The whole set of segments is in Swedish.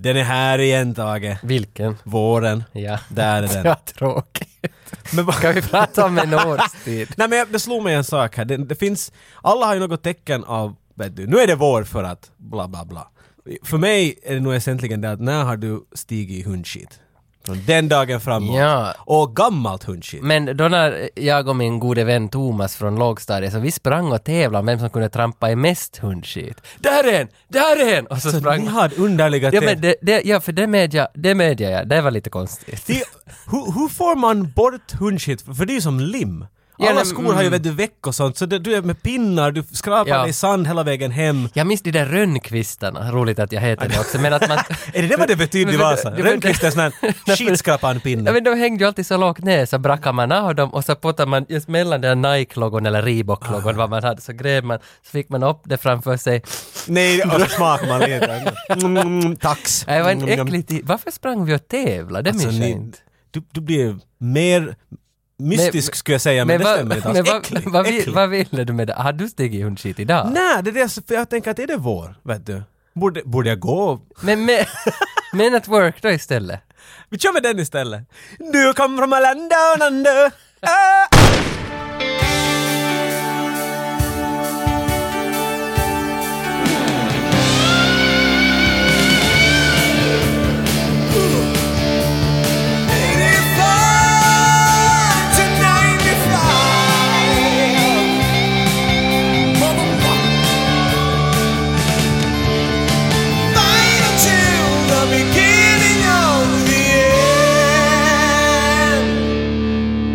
Den är här igen Tage. Vilken? Våren. Ja. Där är den. Ja, tråkigt. Men vad- Ska vi prata om en årstid? Nej men jag- det slog mig en sak här. Det, det finns, alla har ju något tecken av, vet du, nu är det vår för att bla bla bla. För mig är det nog essentiellt det att när har du stigit i hundskit? Från den dagen framåt. Ja. Och gammalt hundskit. Men då när jag och min gode vän Thomas från lågstadiet, så vi sprang och tävlade om vem som kunde trampa i mest hundskit. Där är en! Där är en! Och så, så sprang... ni har underliga Ja, men det, det, ja, för det medger, det medger jag. Det var lite konstigt. Det, hur, hur får man bort hundskit? För det är ju som lim. Alla skor har ju mm. vet du väck och sånt, så det, du är med pinnar, du skrapar Ja. i sand hela vägen hem. Jag minns de där rönnkvistarna, roligt att jag heter det också, men att man... Är det det vad det betyder i Men Vasa? det- Rönnqvist är en sån här Ja men de hängde ju alltid så lågt ner så brackade man av dem och så puttade man just mellan den här Nike-logon eller Reebok-logon vad man hade så grävde man, så fick man upp det framför sig. Nej, och så smakar man lite. Mm, tax. Nej, Det var en Mm, äcklig tid. Varför sprang vi och tävlade? Det Alltså, minns jag ni, inte. du, du blir mer mystisk Men- skulle jag säga, men, det vad- stämmer inte alls. men vad, Äcklig, vad, äcklig. vad ville du med det? Har du stigit hundskit idag? Nej, det är det för jag tänker att är det vår, vet du? Borde, borde jag gå? Men med, men at work då istället? Vi kör med den istället. Du kom från a land down under. Ah!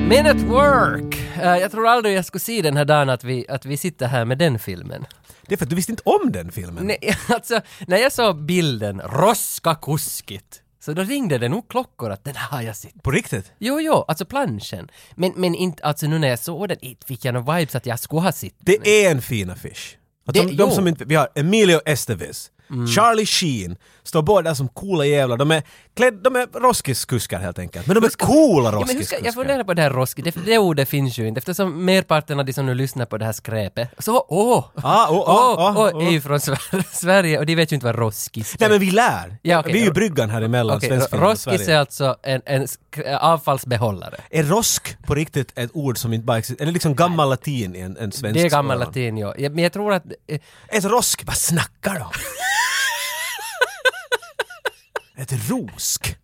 Men at work! Eh, jag tror aldrig jag skulle se den här dagen att vi, att vi sitter här med den filmen. Det är för att du visste inte om den filmen. Nej, alltså, när jag såg bilden, Roska kuskit, så då ringde det nog klockor att den har jag sett. På riktigt? Jo, jo, alltså planschen. Men, men inte, alltså nu när jag såg den, inte fick jag några vibes att jag skulle ha sett den. Det är en fin affisch. Att Det- de, de som inte, vi har Emilio Estevez, Charlie Sheen, står båda som coola jävlar. De är, klädd, de är roskiskuskar helt enkelt. Men de är coola Ja, men hur ska, roskiskuskar. jag funderar på det här roski, det, det ordet finns ju inte eftersom merparten av de som nu lyssnar på det här skräpet, så åh! Ah, åh, åh, åh, åh. är ju från Sver- Sverige och de vet ju inte vad roskis är. Nej men vi lär! Ja, okej. Vi är ju bryggan här emellan film och roskis är Sverige. alltså en, en avfallsbehållare. Är rosk på riktigt ett ord som inte bara existerar? Eller liksom gammal latin i en, en svensk Det är gammal latin, ja. Ja, Men jag tror att... Ett rosk, vad snackar de? ett rosk?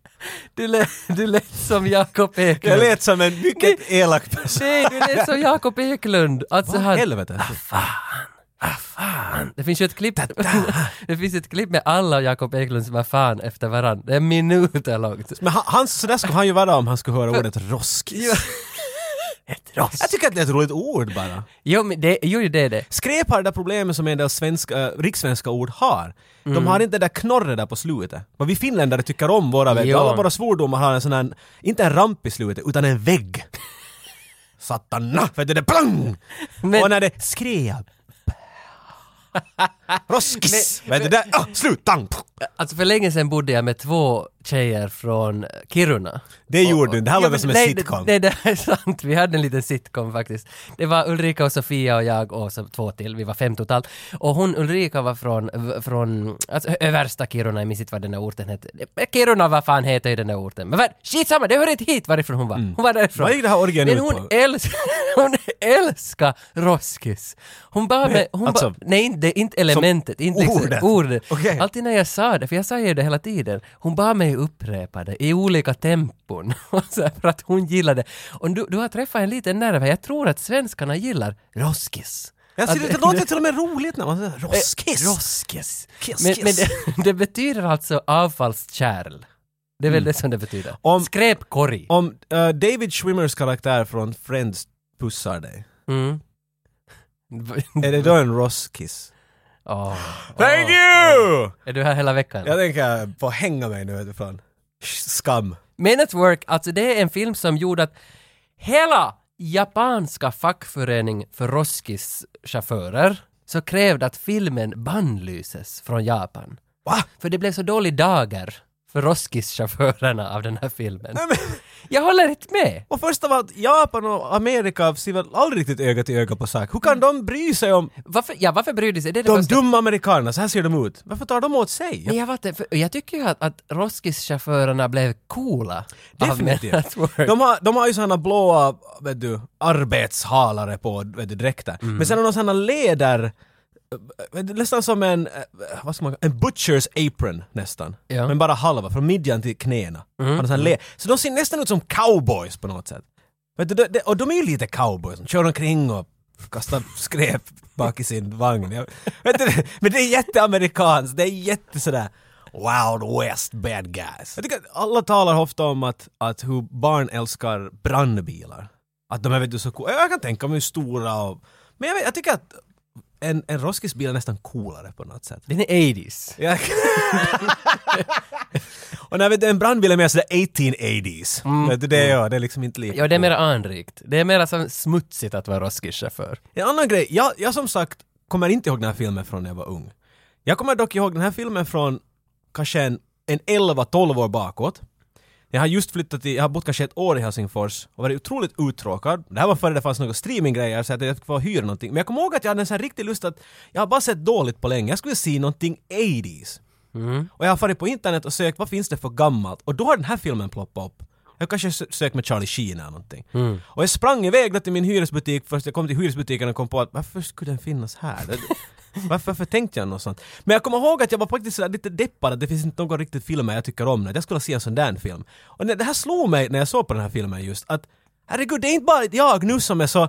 Du lät, du lät som Jakob Eklund. Jag lät som en mycket elak person. Nej, du lät som Jakob Eklund. Alltså Vad han... helvete? Ah, fan. Det finns ju ett klipp, det finns ett klipp med alla Jakob Eklunds vad fan efter varandra. Det är minuter långt. Men han, han, så där skulle han ju vara om han skulle höra ordet roskis. Ett rosk. Jag tycker att det är ett roligt ord bara. Jo, men det, jo, det är det. Skräp har det där problemet som en del svenska, äh, rikssvenska ord har. Mm. De har inte det där knorret där på slutet. Vad vi finländare tycker om våra, vet du, Jo. alla våra svordomar har en sån här, inte en ramp i slutet, utan en vägg. Satana! För det är plang! Men- Och när det skräp. Roskis! vet du det? Ah, slut! Tang! Alltså för länge sedan bodde jag med två tjejer från Kiruna. Det gjorde du, det här låter men som en nej, sitcom. Nej, det är sant. Vi hade en liten sitcom faktiskt. Det var Ulrika och Sofia och jag och så två till. Vi var fem totalt. Och hon Ulrika var från, från alltså, översta Kiruna, jag minns inte vad den där orten hette. Kiruna, vad fan heter ju den där orten? Men vad, skitsamma, det hör inte hit varifrån hon var. Hon var därifrån. Vad gick det här orgien Men hon, älsk, hon älskar Roskis. Hon bara med, hon alltså, bara, nej inte, inte elementet, inte liksom ordet? ordet. Okej. Alltid när jag sa det, för jag sa ju det hela tiden, hon bad mig upprepa det i olika tempon. För att hon gillade det. Och du, du har träffat en liten nerv. Jag tror att svenskarna gillar roskis. Jag ser, det låter till och med roligt när man säger roskis. Eh, Roskis. Kiss, Men, kiss. men det, det betyder alltså avfallskärl. Det är väl det som det betyder. Mm. Om- Skräpkorg. Om eh, David Schwimmers karaktär från Friends pussar dig, Mm. är det då en roskis? Åh, Thank åh. you! Är du här hela veckan? Jag tänker få hänga mig nu utifrån. Skam. Men at Work, alltså det är en film som gjorde att hela japanska fackförening för Roskis-chaufförer så krävde att filmen bannlyses från Japan. Va? För det blev så dålig dager för Roskis-chaufförerna av den här filmen. Nej, men, Jag håller inte med! och först av allt, Japan och Amerika ser väl aldrig riktigt öga till öga på sak. Hur kan de bry sig om Varför, ja, varför bryr de sig? Det är det de första- dumma amerikanerna? Så här ser de ut. Varför tar de åt sig? Men jag, vet, inte, för jag tycker ju att, att Roskis-chaufförerna blev coola Definitivt. De har, de har ju såna blåa, vet du, arbetshalare på, vet du, dräkter. Mm. Men sen har de såna leder, nästan som en, eh, vad ska man en butcher's apron nästan. Ja. Mm. Men bara halva, från midjan till knäna. De sån le- Så de ser nästan ut som cowboys på något sätt. Vet du, de, och de är ju lite cowboys, de kör omkring och kastar skräp bak i sin vagn. Jag, vet du, men det är jätteamerikanskt, det är jätte sådär Wild West bad guys. Jag tycker att alla talar ofta om att, att hur barn älskar brandbilar. Att de är vet du, så coola. Jag kan tänka mig hur stora och... Men jag, vet, jag tycker att en, en Roskis-bil är nästan coolare på något sätt. Den är 80s. Ja. och när vet en brandbil är mer sådär 1880s. Vet du, det, är, ja, det är liksom inte lika Ja, det är mer anrikt. Det är mer smutsigt att vara Roskis-chaufför. En annan grej, jag, jag som sagt kommer inte ihåg den här filmen från när jag var ung. Jag kommer dock ihåg den här filmen från kanske en, en 11-12 år bakåt. Jag har just flyttat till, jag har bott kanske ett år i Helsingfors och varit otroligt uttråkad. Det här var före det fanns några streaminggrejer så att jag fick få hyra någonting. Men jag kommer ihåg att jag hade en sån här riktig lust att jag har bara sett dåligt på länge. Jag skulle se någonting 80s. Och jag har farit på internet och sökt vad finns det för gammalt och då har den här filmen ploppat upp. Jag kanske sö- sökt med Charlie Sheen eller någonting. Och jag sprang iväg då till min hyresbutik först jag kom till hyresbutiken och kom på att varför skulle den finnas här? Det- Varför, varför tänkte jag något sånt? Men jag kommer ihåg att jag var faktiskt sådär lite deppad att det finns inte någon riktigt filmer jag tycker om. Att jag skulle se en sån där film. Och det det här slog mig när jag såg på den här filmen just att herregud, det är inte bara jag nu som är så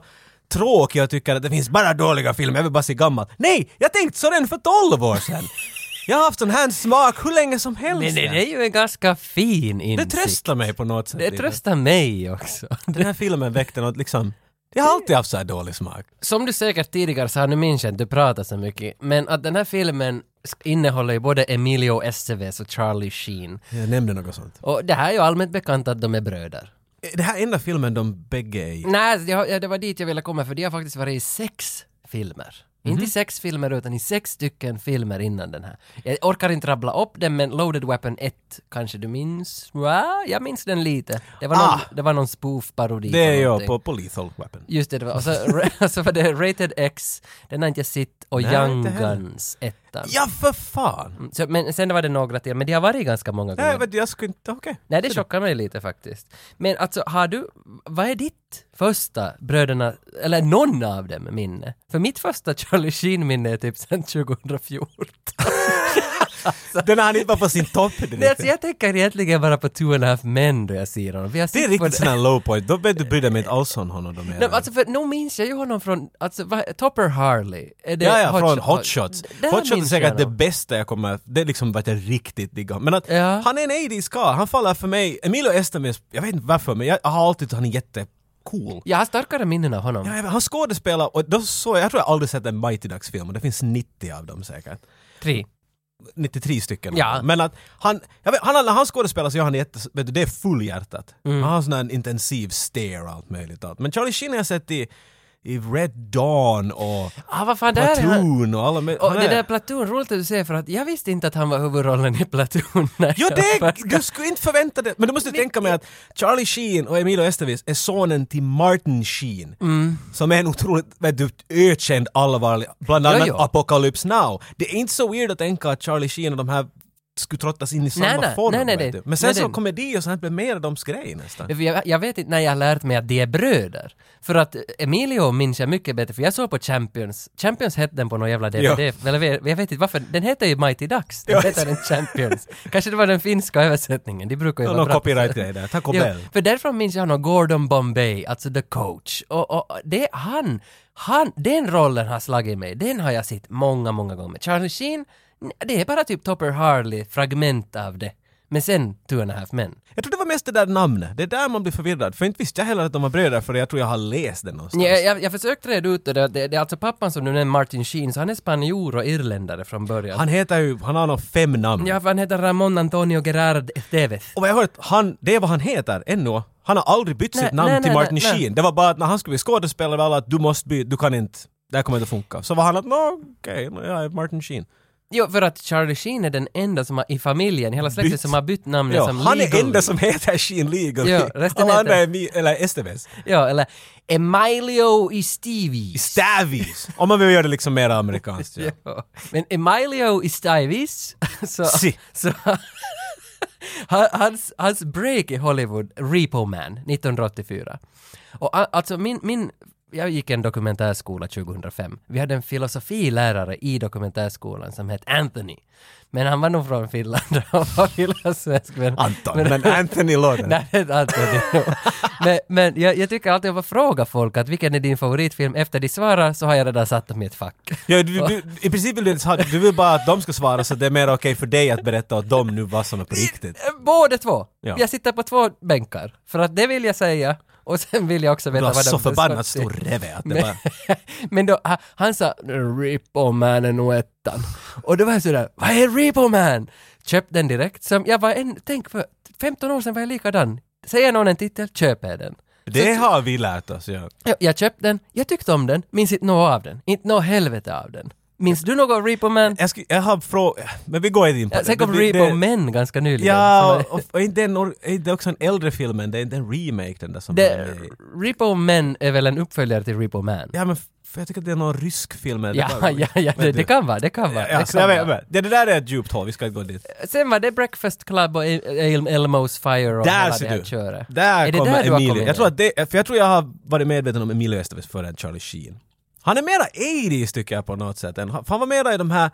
tråkig och tycker att det finns bara dåliga filmer, jag vill bara se gammalt. Nej! Jag tänkte så redan för 12 år sedan! Jag har haft sån här smak hur länge som helst. Men det, det är ju en ganska fin det insikt. tröstar mig på något sätt. Det tröstar mig också. Den här filmen väckte något liksom... Jag har alltid haft så här dålig smak. Som du säkert tidigare sa, nu minns jag inte, du pratar så mycket, men att den här filmen innehåller ju både Emilio Estevez och Charlie Sheen. Jag nämnde något sånt. Och det här är ju allmänt bekant att de är bröder. Är Det här enda filmen de bägge är i. Nej, ja, det var dit jag ville komma för de har faktiskt varit i sex filmer. Inte i sex filmer utan i sex stycken filmer innan den här. Jag orkar inte rabbla upp den men Loaded Weapon 1 kanske du minns? Ja, jag minns den lite. Det var någon, Ah. det var någon spoof-parodi Det är någonting. på, på Lethal Weapon. Just det, det var. Och så, och så var det Rated X, den har inte jag sett, och Nej, Young. Guns, ettan. Ja, för fan! Så, men sen var det några till, men de har varit ganska många gånger. Nej, du, jag skulle inte... Okej. Nej, det chockar mig lite faktiskt. Men alltså, har du, vad är ditt första Bröderna, eller någon av dem minne? För mitt första Charlie Sheen-minne är typ sen 2014. Den har han inte var på sin topp. Nej, alltså, jag tänker egentligen bara på Two and a Half Men då jag ser honom. Har Det är riktigt sån här low point. Då vet du bryr dig inte alls om honom. Nej, alltså för nog minns jag ju honom från, alltså vad, Topper Harley. Är det ja, ja, från Hot Hot Shots. Hot Shots är säkert jag det bästa jag kommer... Det är liksom vad jag riktigt diggar. Men att Ja. han är en 80s karl. Han faller för mig... Emilio Estevez, jag vet inte varför, men jag har alltid tyckt han är jättecool. Jag har starkare minnen av honom. Ja, jag vet, han skådespelar och då såg jag, jag tror jag aldrig sett en Mighty Ducks-film och det finns 90 av dem säkert. Tre. 93 stycken. Ja. Men att han, jag vet, han, när han skådespelar så gör han jätte, vet du, det är fullhjärtat. Mm. Han har sån här intensiv stare och allt möjligt. Allt. Men Charlie Sheen har jag sett i, i Red Dawn och Ah, vad fan, han. Platoon och alla med, Och det är- där Platoon, roligt att du säger för att jag visste inte att han var huvudrollen i Platoon. när jag det, du skulle inte förvänta dig. Men du måste tänka mig att Charlie Sheen och Emilio Estevez är sonen till Martin Sheen. Mm. Som är en otroligt, vet du, ökänd allvarlig, bland Jo, annat jo. Apocalypse Now. Det är inte så weird att tänka att Charlie Sheen och de här skulle trottas in i samma Nej, nej, form. nej, nej, det- du. Men sen nej, så det- komedi och sånt blir mer dems grej nästan. Jag, jag vet inte när jag har lärt mig att de är bröder. För att Emilio minns jag mycket bättre, för jag såg på Champions. Champions hette den på någon jävla DVD. Eller jag vet inte varför. Den heter ju Mighty Ducks. Den Ja. heter den Champions. Kanske det var den finska översättningen. De brukar ju Någon vara bra. copyright-grej där. Taco Jo, Bell. för därifrån minns jag honom Gordon Bombay, alltså the coach. Och, och det, han, han, den rollen har slagit mig. Den har jag sett många, många gånger. Charlie Sheen, det är bara typ Topper Harley, fragment av det. Men sen Two and a half men. Jag tror det var mest det där namnet. Det är där man blir förvirrad. För inte visste jag heller att de var bröder för jag tror jag har läst det någonstans. Jag, jag, jag försökte reda ut det, det, det är alltså pappan som du nämnde, Martin Sheen, så han är spanjor och irländare från början. Han heter ju, han har nog fem namn. Ja, han heter Ramon Antonio Gerard Estevez. Och vad jag har hört, han, det är vad han heter ännu. Han har aldrig bytt Nej, sitt namn nej, till nej, Martin. Sheen. Det var bara att när han skulle bli skådespelare var alla att du måste byta, du kan inte, det här kommer inte funka. Så var han att okej, nå, jag är Martin Sheen. Jo, för att Charlie Sheen är den enda som har, i familjen, hela släkten, Bytt. som har bytt namnet Ja, som han är legally. enda som heter Sheen legally. Ja, resten Alla andra är Mi- eller Esteves. Ja, eller Emilio i Stevies. Stavies! Om man vill göra det liksom mer amerikanskt. Ja. Ja. Men Emilio i Stevies, så, Si. så han- hans, hans break i Hollywood, Repo Man, 1984. Och alltså min, min jag gick en dokumentärskola 2005. Vi hade en filosofilärare i dokumentärskolan som hette Anthony. Men han var nog från Finland och var finlandssvensk. Men, Anton, men Anthony låter. Nej, Anthony. men men jag, jag tycker alltid om att fråga folk att vilken är din favoritfilm? Efter de svarar så har jag redan satt dem i ett fack. Ja, du, du, I princip vill du inte ha du vill bara att de ska svara så det är mer okej för dig att berätta åt dem nu vad som är på riktigt. Båda två! Ja. Jag sitter på två bänkar. För att det vill jag säga. Och sen vill jag också Du veta vad de så förbannat stor reve att det Men, bara... men då, han, sa Repo Man är nog ettan. Och då var jag sådär, vad är Repo Man? Köpte den direkt. Som jag var en, tänk för 15 år sedan var jag likadan. Säger någon en titel, köper jag den. Det har vi lärt oss, ja. Jag, jag köpte den, jag tyckte om den, minns inte något av den. Inte något helvete av den. Minns du något Repo Man? Jag, ska, jag har frågat, men vi går inte in på Ja, sen kom det. Repo det, Men ganska nyligen. Ja, och, och inte en, or- är det också en äldre film än det är inte en remake den där som Det, är Repo Men är väl en uppföljare till Repo Man? Ja men för jag tycker att det är någon rysk film. Ja, bara- ja, ja, det, det kan vara, det kan vara. Ja, det, kan jag vara. vet. det, det där är ett djupt hål, vi ska inte gå dit. Sen var det Breakfast Club och El- El- Elmo's Fire och Där ser det du. köret. Där Är det kommer där Emilio. Jag tror, att det, för jag tror jag har varit medveten om Emilio Estevez före Charlie Sheen. Han är mera 80s tycker jag på något sätt. Än, han var mera i de här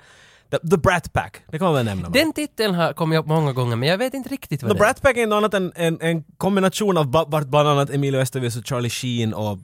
The, the Brat Pack, det kan man väl nämna. Den titeln har kommit upp många gånger men jag vet inte riktigt vad The det är. Brat Pack är något annat än en, en kombination av vart bland annat Emilio Estevez och Charlie Sheen och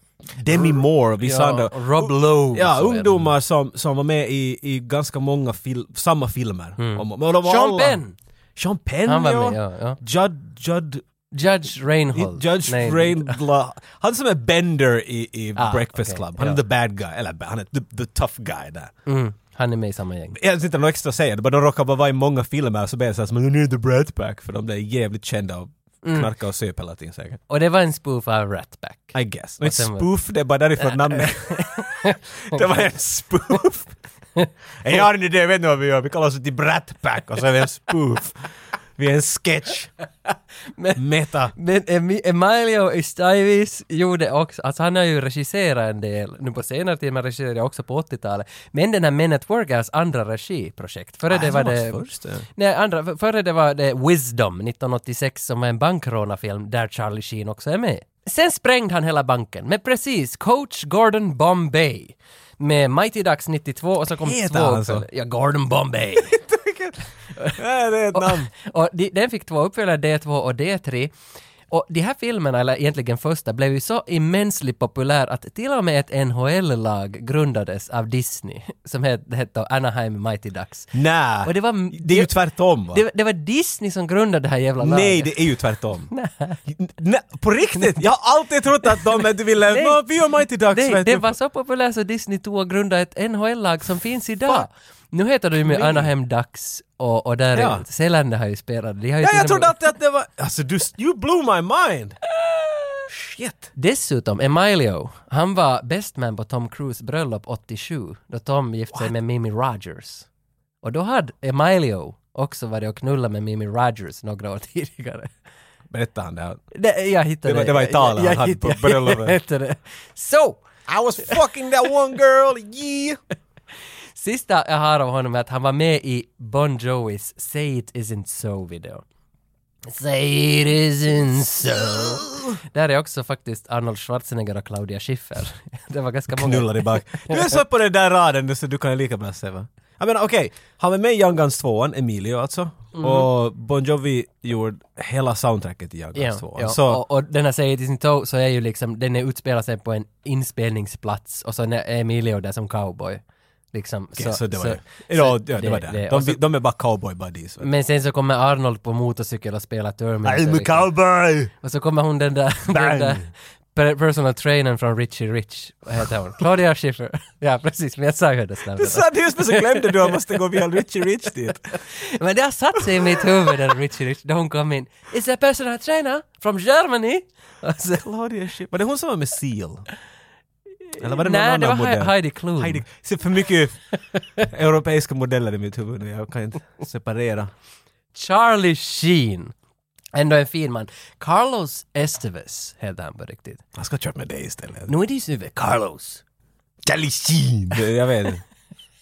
Demi Moore och vissa Ja, andra. och Rob Lowe. Ja, ungdomar som, som var med i, i ganska många fil, samma filmer. Om, och Mm. Sean alla- Penn! Sean Penn Han var ja. med, ja. ja. Judd, Judd, Judge Reinhold. Judge Nej, Rainbla, han som är Bender i, i Ah, Breakfast okej, Club. Han är ja. the bad guy, eller han är the, the tough guy där. Mm, han är med i samma gäng. Jag har inte något extra att säga, bara de råkar bara vara i många filmer så blir det såhär som nu är the Brat Pack för de blev jävligt kända och Mm. knarka och söp hela tiden säkert. Och det var en spoof av Rat Pack. I guess. Och var- spoof, det är bara därifrån namnet. det var en spoof. Jag har en idé, vet ni vad vi gör? Vi kallar oss till Brat Pack och så är vi en spoof. Vi är en sketch. Meta. Men Emi- Emilio Estevez gjorde också, alltså han har ju regisserat en del nu på senare tid, men regisserade också på 80-talet. Men den här Men at Work är hans andra regiprojekt. Före det Ah, var det... var först, ja. Nej, andra, före det var det Wisdom 1986 som var en bankrånarfilm där Charlie Sheen också är med. Sen sprängde han hela banken med precis Coach Gordon Bombay med Mighty Ducks 92 och så kom Heter två han så? uppföljare. Ja, Gordon Bombay. Ja, det är ett namn. Och de, den fick två uppföljare, D2 och D3. Och de här filmerna, eller egentligen första, blev ju så immensely populär att till och med ett NHL-lag grundades av Disney, som hette, hette Anaheim Mighty Ducks. Nej, Och det var... det är ju tvärtom va? det, det var Disney som grundade det här jävla laget. Nej, det är ju tvärtom. Nej. På riktigt! Jag har alltid trott att de ville... Nej. "Nå, Vi har Mighty Ducks Nej, det du." var så populärt så Disney tog och grundade ett NHL-lag som finns idag. Fuck. Nu heter det ju med Me. Anaheim Ducks och, och där Ja. är Selänne har ju spelat. De har ju Ja, jag trodde alltid att det var... Alltså du, you blew my mind! Shit! Dessutom, Emilio, han var best man på Tom Cruise bröllop 87, då Tom gifte sig med Mimi Rogers. Och då hade Emilio också varit och knullat med Mimi Rogers några år tidigare. Berättade han det? här? Det, jag hittade Det var- det var Italien han hade på bröllopet. jag hittade det. Så! I was fucking that one girl, yeah! Sista jag har av honom är att han var med i Bon Jovis Say It Isn't So-video. Say it isn't so. Där är också faktiskt Arnold Schwarzenegger och Claudia Schiffer. Det var ganska många... Knullar i bak. Du är så på den där raden så du kan lika bra se va? Jag menar okej, han var med i Young Guns 2, Emilio alltså. Och Bon Jovi gjorde hela soundtracket i Young Guns Ja, 2. ja. Så, Och, och den här Say It Isn't So, så är ju liksom, den utspelar sig på en inspelningsplats och så är Emilio där som cowboy. Liksom. okej, så, det var så- det. Ja, det var det- det. det- De, så- de är bara cowboy buddies. Men sen så kommer Arnold på motorcykel och spelar Terminator. I'm a liksom. cowboy! Och så kommer hon den där, den där per- personal trainern från Richie Rich. Vad heter hon? Claudia Schiffer. ja, precis. Men jag sa ju hennes namn. Du sa det just men så glömde du att måste gå via Richie Rich dit. Men det har satt sig i mitt huvud, den Richie Rich, då hon kom in. Is a personal trainer from Germany? Och så, Claudia Schiffer. Var det hon som var med Seal? Eller var det någon Nej, det annan var Hei- modell? Heidi Klum. Heidi, se för mycket europeiska modeller i mitt huvud nu. Jag kan inte separera. Charlie Sheen. Ändå en fin man. Carlos Estevez heter han på riktigt. Jag ska köra med dig istället. Nu är det ju Carlos. Charlie Sheen! Jag vet.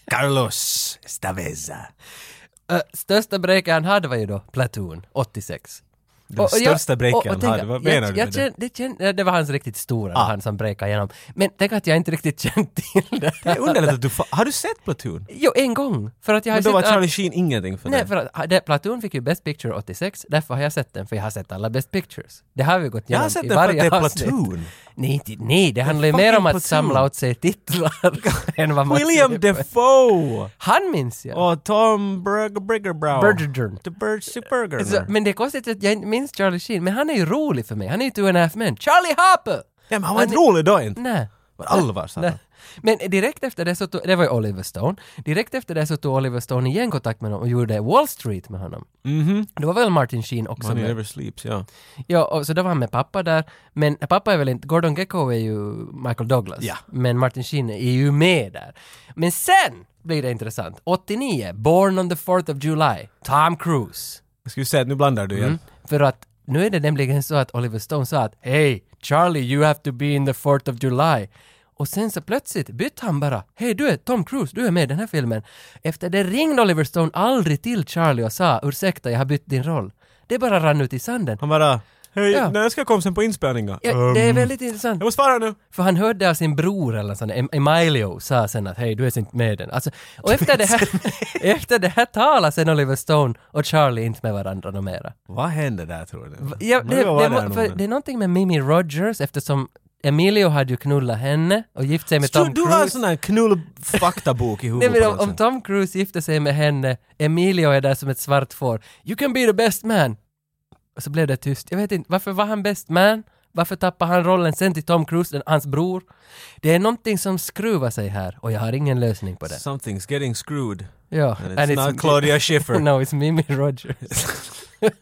Carlos Estaveza. Ö, största breaken han hade var ju då Platoon, 86. Den största breaken han hade, vad jag- menar du jag med känn- det? känn- ja, det var hans riktigt stora, Ah. han som breakade igenom. Men tänk att jag inte riktigt känt till det. Det är underligt att du Har du sett Platoon? Jo, en gång. För att jag har Men då var sett... Charlie Sheen ingenting för Nej, dig. för att det, Platoon fick ju Best Picture 86, därför har jag sett den, för jag har sett alla Best Pictures. Det har vi gått Jag igenom har sett i den för att varje det är avsnitt. Platoon. Nej, inte- nej, det handlar ju mer om att samla åt sig titlar än vad man William. Defoe! Han minns jag. Och Tom Brugger Briggerbrow. Bergeron. The Burger. Så, men det är konstigt att jag inte minns Charlie Sheen, men han är ju rolig för mig. Han är ju two and a half men. Charlie Harper! Ja, men han var Han inte rolig då inte. Nej. Var allvar Nej. Men direkt efter det så tog, det var ju Oliver Stone, direkt efter det så tog Oliver Stone igen kontakt med honom och gjorde Wall Street med honom. Mhm. Det var väl Martin Sheen också Money med. never sleeps, ja. Ja, och så då var han med pappa där, men pappa är väl inte, Gordon Gecko är ju Michael Douglas, Ja. men Martin Sheen är ju med där. Men sen blir det intressant. 89, Born on the 4th of July, Tom Cruise. Jag skulle säga att nu blandar du igen. Mm. För att nu är det nämligen så att Oliver Stone sa att Hey Charlie, you have to be in the 4th of July. Och sen så plötsligt bytte han bara Hej du är Tom Cruise, du är med i den här filmen. Efter det ringde Oliver Stone aldrig till Charlie och sa ursäkta jag har bytt din roll. Det bara rann ut i sanden. Han bara Hej, Ja. när ska jag komma sen på inspelningen? Ja, det är Um, väldigt intressant. Jag måste svara nu. För han hörde av sin bror eller sån, Em- Emilio sa sen att hej du är inte med den. Alltså, och efter det, här, efter det här talar sen Oliver Stone och Charlie inte med varandra något mera. Vad hände där tror du? Ja, det, det, nog. det är någonting med Mimi Rogers eftersom Emilio hade ju knullat henne och gift sig med Tom du har en Cruise. sån här knull-faktabok i Nej, huvudet men på om. Tom Cruise gifter sig med henne, Emilio är där som ett svart får. You can be the best man! Och så blev det tyst. Jag vet inte, varför var han best man? Varför tappade han rollen sen till Tom Cruise, den, hans bror? Det är någonting som skruvar sig här och jag har ingen lösning på det. Something's getting screwed. Ja, And it's not Claudia Schiffer. no, it's Mimi Rogers.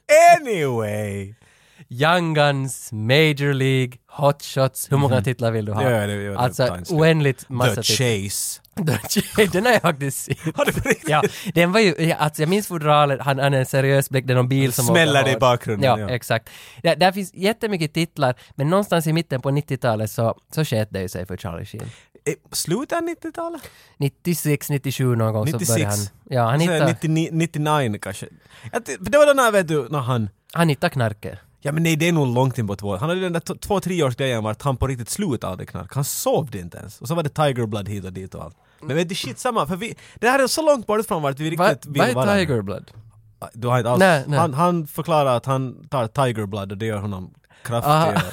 Anyway! Young Guns, Major League, Hot Shots. Hur många titlar vill du ha? Ja, ja, det- ja, det alltså oändligt massa The titlar. Chase. The Den har jag faktiskt sett. Har du riktigt? Ja, den var ju, ja, alltså jag minns fodralet, han, han är en seriös blick, det är någon bil som Smäller det i bakgrunden, Ja, ja. exakt. Där, där finns jättemycket titlar, men någonstans i mitten på 90-talet så, så sket det ju sig för Charlie Sheen. Eh, Slutet av 90-talet? 96, 97 någon gång 96. så började han... Ja, han hittade, 99, 99 kanske. Det var då när, vet du, när han... han hittade knarket. Ja men nej, det är nog långt in på två. Han hade den där två, tre års grejen vart han på riktigt slutade knark. Han sovde inte ens. Och så var det Tiger Blood hit och dit och allt. Men vet du, shit samma, för vi... Det här är så långt bort från vart vi riktigt Vad vill vara. är Tiger Blood? Du har inte alls... Nej, nej. Han, han förklarar att han tar Tiger Blood och det gör honom kraftig.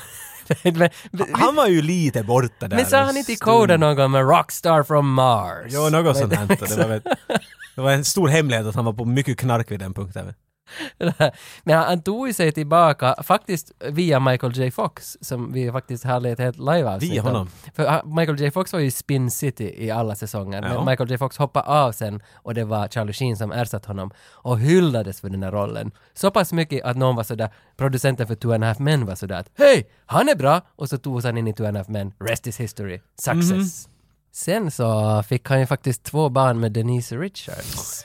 Men, men, Han var ju lite borta där. men sa han inte i koden någon gång med Rockstar from Mars? Jo, något sånt Det var, vet, det var en stor hemlighet att han var på mycket knark vid den punkten. Men han, tog ju sig tillbaka, faktiskt via Michael J Fox, som vi faktiskt hade ett helt live-avsnitt Via om. honom? För han- Michael J Fox var ju i Spin City i alla säsonger, Ja. men Michael J Fox hoppade av sen och det var Charlie Sheen som ersatte honom och hyllades för den här rollen. Så pass mycket att någon var sådär, producenten för Two and a Half Men var sådär att hej, han är bra! Och så togs han in i Two and a Half Men, rest is history, success. Sen så fick han ju faktiskt två barn med Denise Richards.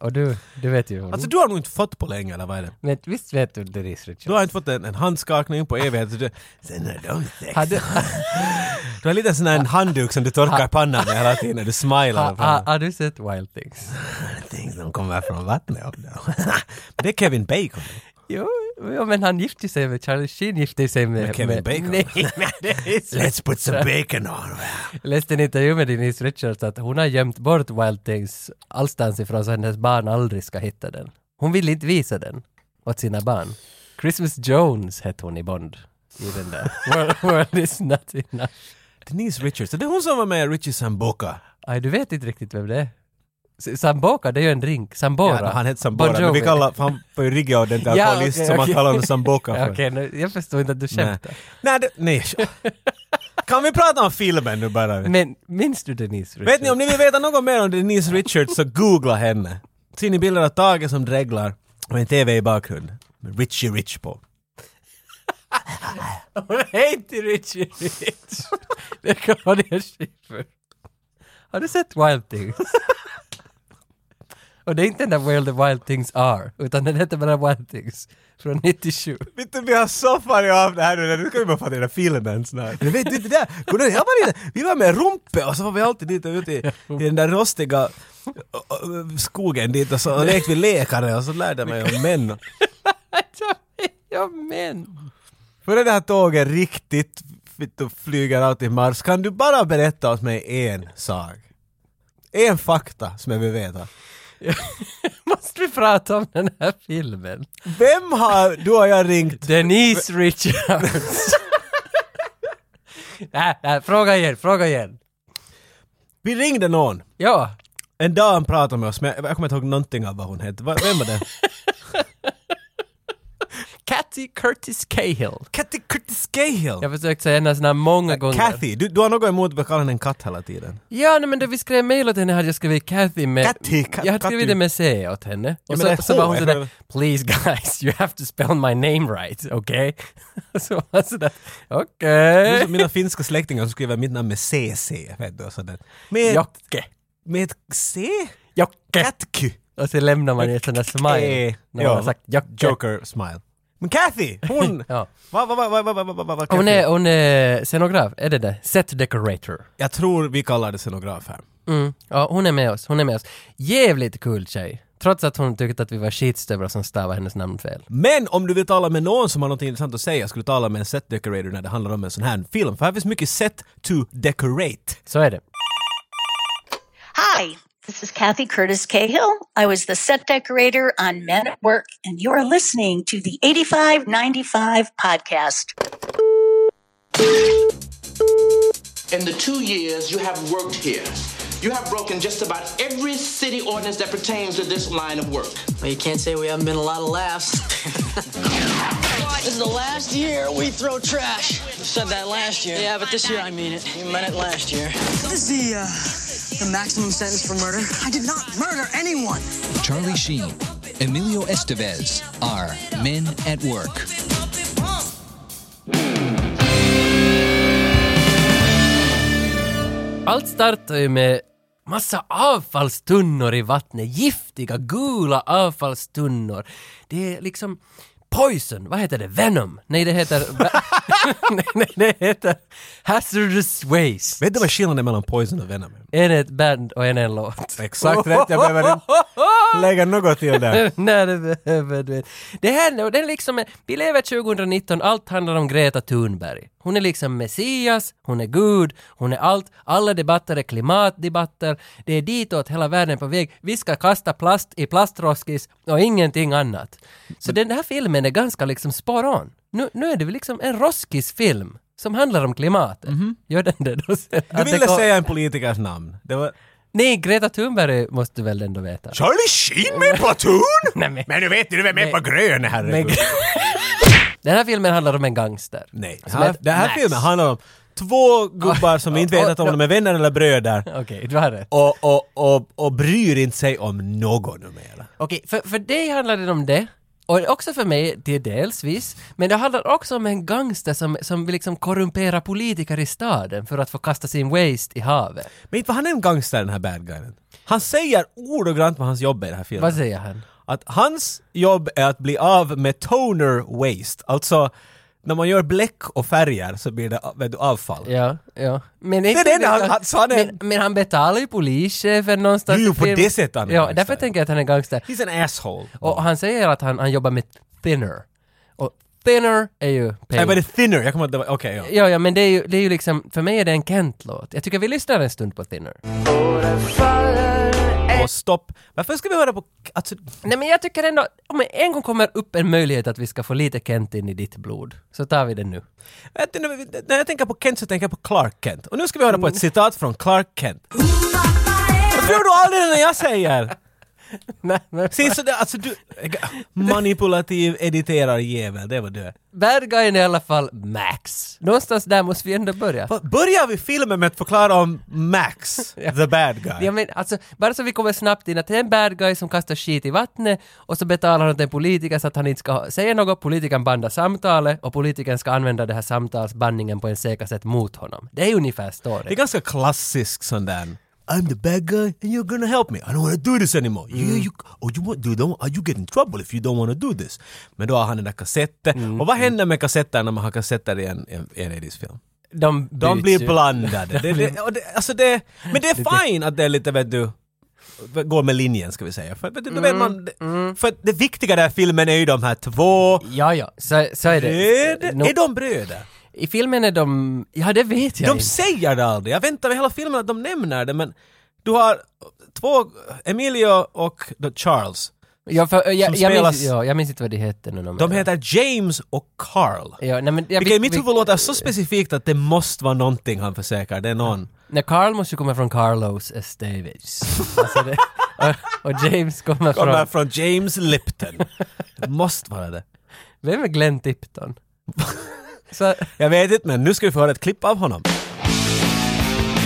Och du, du vet ju. Alltså du har nog inte fått på länge eller vad är det? Men visst vet du Denise Richards? Du har inte fått en, en handskakning på evighet. Du, Sen är de sex. Hade, Du har lite sån här en handduk som du torkar pannan med hela tiden du smilar. ha, ha, har du sett Wild Things? Ting som kommer från vattnet. det är Kevin Bacon. Jo, jo, men han gifte sig med, Charlie Sheen gifte sig med... Med Kevin Bacon? Nej, Let's put some bacon on. Jag läste en intervju med Denise Richards att hon har gömt bort Wild Things allstans ifrån så hennes barn aldrig ska hitta den. Hon vill inte visa den åt sina barn. Christmas Jones hette hon i Bond. I den där. World, world is not enough. Denise Richards, det är hon som var med i Richie Sambuca. Aj, du vet inte riktigt vem det är. Samboka, det är ju en drink. Sambora. Ja, han hette Sambora, Bon men vi kallar, han var ju riggig ordentlig Ja, alkoholist okej, som man kallar honom Sambuca Ja, för. Okej, nu- jag förstår inte att du skämtar. Nej, nej. Kan vi prata om filmen nu bara? Men minns du Denise Richards? Vet ni om ni vill veta något mer om Denise Richards så googla henne. Ser ni bilder av Tage som dreglar och en TV i bakgrund. Med Richie Rich på. Hej till Richie Rich! Det kan vara det Schiffer. Har du sett Wild Things? Och det är inte den där Where the Wild Things Are, utan den heter bara Wild Things. Från 97. Vet du, vi har så farit av det här nu, nu ska vi bara få den där filmen snart. Men vet du, det kommer du ihåg, jag var vi var med Rumpe och så var vi alltid dit och ute i, i den där rostiga skogen dit och så och lekte vi lekare och så lärde jag mig om män. ja men. Före det här tåget riktigt du, flyger out till Mars, kan du bara berätta åt mig en sak? En fakta som jag vill veta. Måste vi prata om den här filmen? Vem har du och jag ringt? Denise Richards. nej, nej, fråga igen, fråga igen. Vi ringde någon. Ja, En dam pratade med oss, men jag kommer inte ihåg någonting av vad hon hette. Vem var det? Kathy Curtis Cahill. Kathy Curtis Cahill! Jag har försökt säga hennes namn många gånger. Kathy, du, du har något emot att kalla henne en katt hela tiden. Ja, nej, men då vi skrev mejl åt henne hade jag skrivit Kathy med... Kathy, Ka- jag hade skrivit det med C åt henne. Och men det är så, så var hon sådär, please guys, you have to spell my name right, okej? så var han sådär, okej. Som Mina finska släktingar som skriver mitt namn med CC, vet du, sådär. Med, Jocke. med ett C? Jocke. Katky. Och så lämnar man ju en sån där smile. När man har sagt Jocke. Joker smile. Men Kathy, hon... Ja. Vad, vad, vad, vad, vad, vad, vad, vad, Hon Kathy? är, hon är scenograf, är det det? Set decorator. Jag tror vi kallar det scenograf här. Mm. Ja, hon är med oss, hon är med oss. Jävligt kul tjej. Trots att hon tyckte att vi var skitstövlar som stavade hennes namn fel. Men om du vill tala med någon som har något intressant att säga, skulle du tala med en set decorator när det handlar om en sån här film. För här finns mycket set to decorate. Så är det. Hi, this is Kathy Curtis Cahill. I was the set decorator on Men at Work, and you're listening to the 8595 podcast. In the two years you have worked here, you have broken just about every city ordinance that pertains to this line of work. Well, you can't say we haven't been a lot of laughs. this is the last year we throw trash. You said that last year. Yeah, but this year I mean it. You meant it last year. This is the, uh, the maximum sentence for murder. I did not murder anyone. Charlie Sheen, Emilio Estevez are Men at Work. Allt startar ju med massa avfallstunnor i vattnet. Giftiga, gula avfallstunnor. Det är liksom Poison, vad heter det? Venom? Nej, det heter... nej, nej, det heter Hazardous Waste. Vet du vad skillnaden är mellan Poison och Venom? En är ett band och en är en låt. Exakt rätt, jag behöver inte lägga något till där. Nej, det behöver du inte. Det här, det är liksom, vi lever 2019, allt handlar om Greta Thunberg. Hon är liksom Messias, hon är Gud, hon är allt. Alla debatter är klimatdebatter. Det är ditåt hela världen är på väg. Vi ska kasta plast i plastroskis och ingenting annat. Så den här filmen är ganska liksom spot on. Nu, nu är det liksom en roskisfilm som handlar om klimatet. Gör den det då? sen? Du ville kom- säga en politikers namn. Det var... Nej, Greta Thunberg måste du väl ändå veta? Charlie Sheen med Platoon? Nej, men- men du vet du är med på grön Men, herregud. Den här filmen handlar om en gangster. Nej, Som här, heter den här Max. filmen handlar om två gubbar som inte vet om de är vänner eller bröder Okej, du har rätt. och, och, och, och bryr inte sig om någon numera. Okej, för, för dig handlar det om det. Och också för mig, till delsvis. Men det handlar också om en gangster som, som vill liksom korrumpera politiker i staden för att få kasta sin waste i havet. Men inte var han en gangster den här bad guyen? Han säger ordagrant vad hans jobb är i den här filmen. Vad säger han? Att hans jobb är att bli av med toner waste. Alltså, när man gör bläck och färger så blir det vet du, avfall. Ja, ja. Men är det han- han- så han är- men, men han betalar ju polischefen någonstans. Jo, på det sättet han är Ja, därför tänker jag att han är gangster. He's an asshole. Och han säger att han, han jobbar med thinner. Och thinner är ju Nej, pengar. men det thinner, jag kommer att det var, okej ja. Ja, ja, men det är ju, det är ju liksom, för mig är det en Kent-låt. Jag tycker vi lyssnar en stund på Thinner. Och stopp. Varför ska vi höra på... Alltså, Nej men jag tycker ändå, om en gång kommer upp en möjlighet att vi ska få lite Kent in i ditt blod, så tar vi den nu. när jag tänker på Kent så tänker jag på Clark Kent. Och nu ska vi höra på ett citat från Clark Kent. Varför gör du aldrig det när jag säger? Nej, men Se så där, alltså du... Manipulativ editerarjävel, det var du. bad guyen är i alla fall Max. Någonstans där måste vi ändå börja. Va, Börjar vi filmen med att förklara om Max, the bad guy? Ja, men alltså, bara så vi kommer snabbt in att det är en bad guy som kastar skit i vattnet och så betalar han åt en politiker så att han inte ska säga något, politikern bandar samtalet och politikern ska använda den här samtalsbandningen på en säker sätt mot honom. Det är ungefär Det är ganska klassisk sån där I'm the bad guy and you're gonna help me. I don't wanna do this anymore. You, you, oh, you, want, don't, you get in trouble if you don't wanna do this. Men då har han den där kassetten. Och vad händer med kassetter när man har kassetter i en, en, en 80s-film? De, De blir ju. blandade. det, det, det, alltså det, men det är fine att det är lite, vet du, går med linjen ska vi säga. För, då vet man, för att det viktiga här filmen är ju de här två Ja, ja, så, så är det. bröder. No, Är de bröder? I filmen är de... Ja, det vet jag De inte. säger det aldrig. Jag väntar vid hela filmen att de nämner det men du har två, Emilio och då Charles. Ja, för, som jag, spelas- minns, ja, jag minns inte vad de hette nu. De heter James och Carl. Ja, nej, men, jag, Vilket i mitt huvud låter så specifikt att det måste vara någonting han försöker. Det är någon. Nej, Carl måste ju komma från Carlos Estaves. alltså det, och, och James kommer Kommer från... från James Lipton. Det måste vara det. Vem är Glenn Tipton? Så, Jag vet inte men nu ska vi få höra ett klipp av honom.